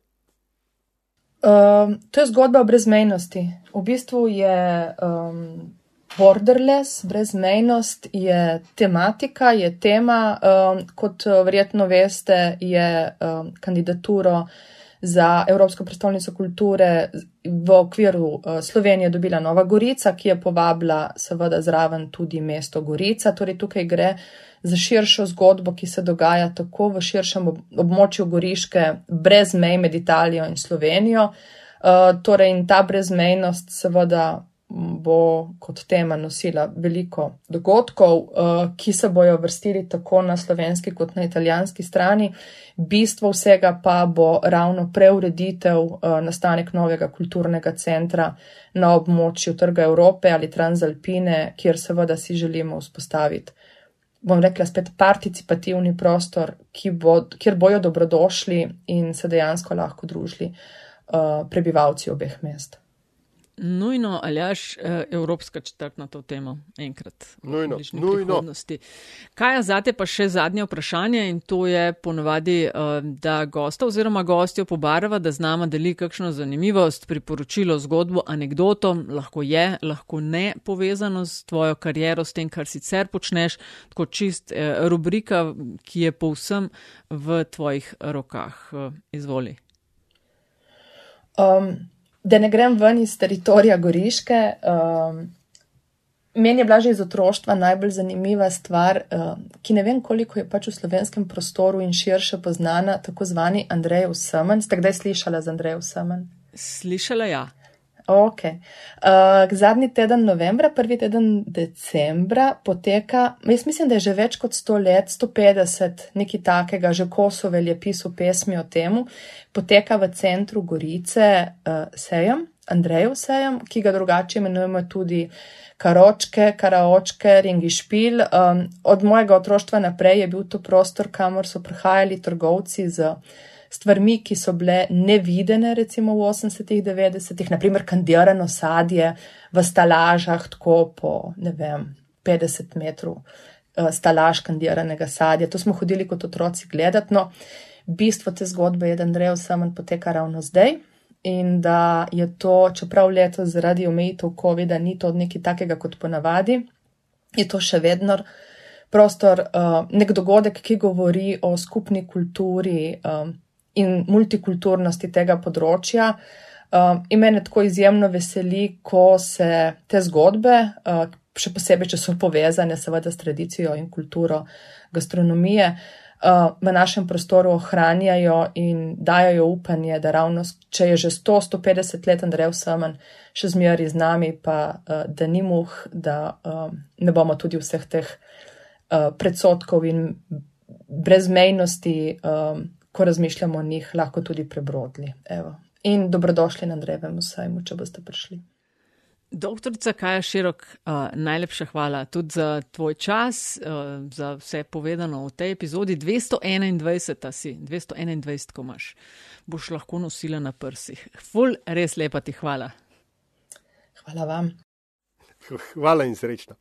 Um, to je zgodba o brezmejnosti. V bistvu je um, borderless, brezmejnost je tematika, je tema, um, kot verjetno veste, je um, kandidaturo za Evropsko prestolnico kulture v okviru uh, Slovenije dobila Nova Gorica, ki je povabila seveda zraven tudi mesto Gorica. Torej tukaj gre za širšo zgodbo, ki se dogaja tako v širšem območju Goriške, brez mej med Italijo in Slovenijo. Uh, torej, in ta brezmejnost seveda bo kot tema nosila veliko dogodkov, uh, ki se bojo vrstili tako na slovenski kot na italijanski strani. Bistvo vsega pa bo ravno preureditev, uh, nastanek novega kulturnega centra na območju Trga Evrope ali Transalpine, kjer seveda si želimo vzpostaviti bom rekla, spet participativni prostor, bo, kjer bojo dobrodošli in se dejansko lahko družili uh, prebivalci obeh mest. Nujno, aljaš, eh, evropska četrt na to temo, enkrat. Nujno, nujno. Kaj je zate pa še zadnje vprašanje in to je ponovadi, eh, da gosta oziroma gostjo pobarva, da z nama deli kakšno zanimivost, priporočilo, zgodbo, anegdoto, lahko je, lahko ne povezano s tvojo kariero, s tem, kar sicer počneš, tako čist eh, rubrika, ki je povsem v tvojih rokah. Izvoli. Um da ne grem ven iz teritorija Goriške. Um, meni je bila že iz otroštva najbolj zanimiva stvar, um, ki ne vem, koliko je pač v slovenskem prostoru in širše poznana, tako zvani Andrej Vsemen. Ste kdaj slišali za Andrej Vsemen? Slišala, ja. Ok. Uh, zadnji teden novembra, prvi teden decembra poteka, jaz mislim, da je že več kot 100 let, 150, nekaj takega, že Kosovel je pisal pesmi o tem, poteka v centru Gorice uh, sejem, Andrejev sejem, ki ga drugače imenujemo tudi karočke, karaočke, ringišpil. Um, od mojega otroštva naprej je bil to prostor, kamor so prihajali trgovci z stvarmi, ki so bile nevidene, recimo v 80-ih, 90-ih, naprimer kandirano sadje v stalažah, tako po ne vem, 50 metrov uh, stalaž kandiranega sadja. To smo hodili kot otroci gledati. No, bistvo te zgodbe je, da Andrej Osamen poteka ravno zdaj. In da je to, čeprav leto zaradi omejitev COVID-a ni to nekaj takega kot ponavadi, je to še vedno prostor, uh, nek dogodek, ki govori o skupni kulturi, um, in multikulturnosti tega področja. Um, in mene tako izjemno veseli, ko se te zgodbe, uh, še posebej, če so povezane seveda s tradicijo in kulturo gastronomije, uh, v našem prostoru ohranjajo in dajo upanje, da ravno, če je že 100-150 let Andrej Semen še zmeraj z nami, pa uh, da ni muh, da um, ne bomo tudi vseh teh uh, predsotkov in brezmejnosti, um, ko razmišljamo o njih, lahko tudi prebrodli. Evo. In dobrodošli na Andrejevem vsajmu, če boste prišli. Doktorica Kaja Širok, uh, najlepša hvala tudi za tvoj čas, uh, za vse povedano v tej epizodi. 221, si, 221, ko imaš, boš lahko nosila na prsih. Ful, res lepa ti hvala. Hvala vam. Hvala in srečno.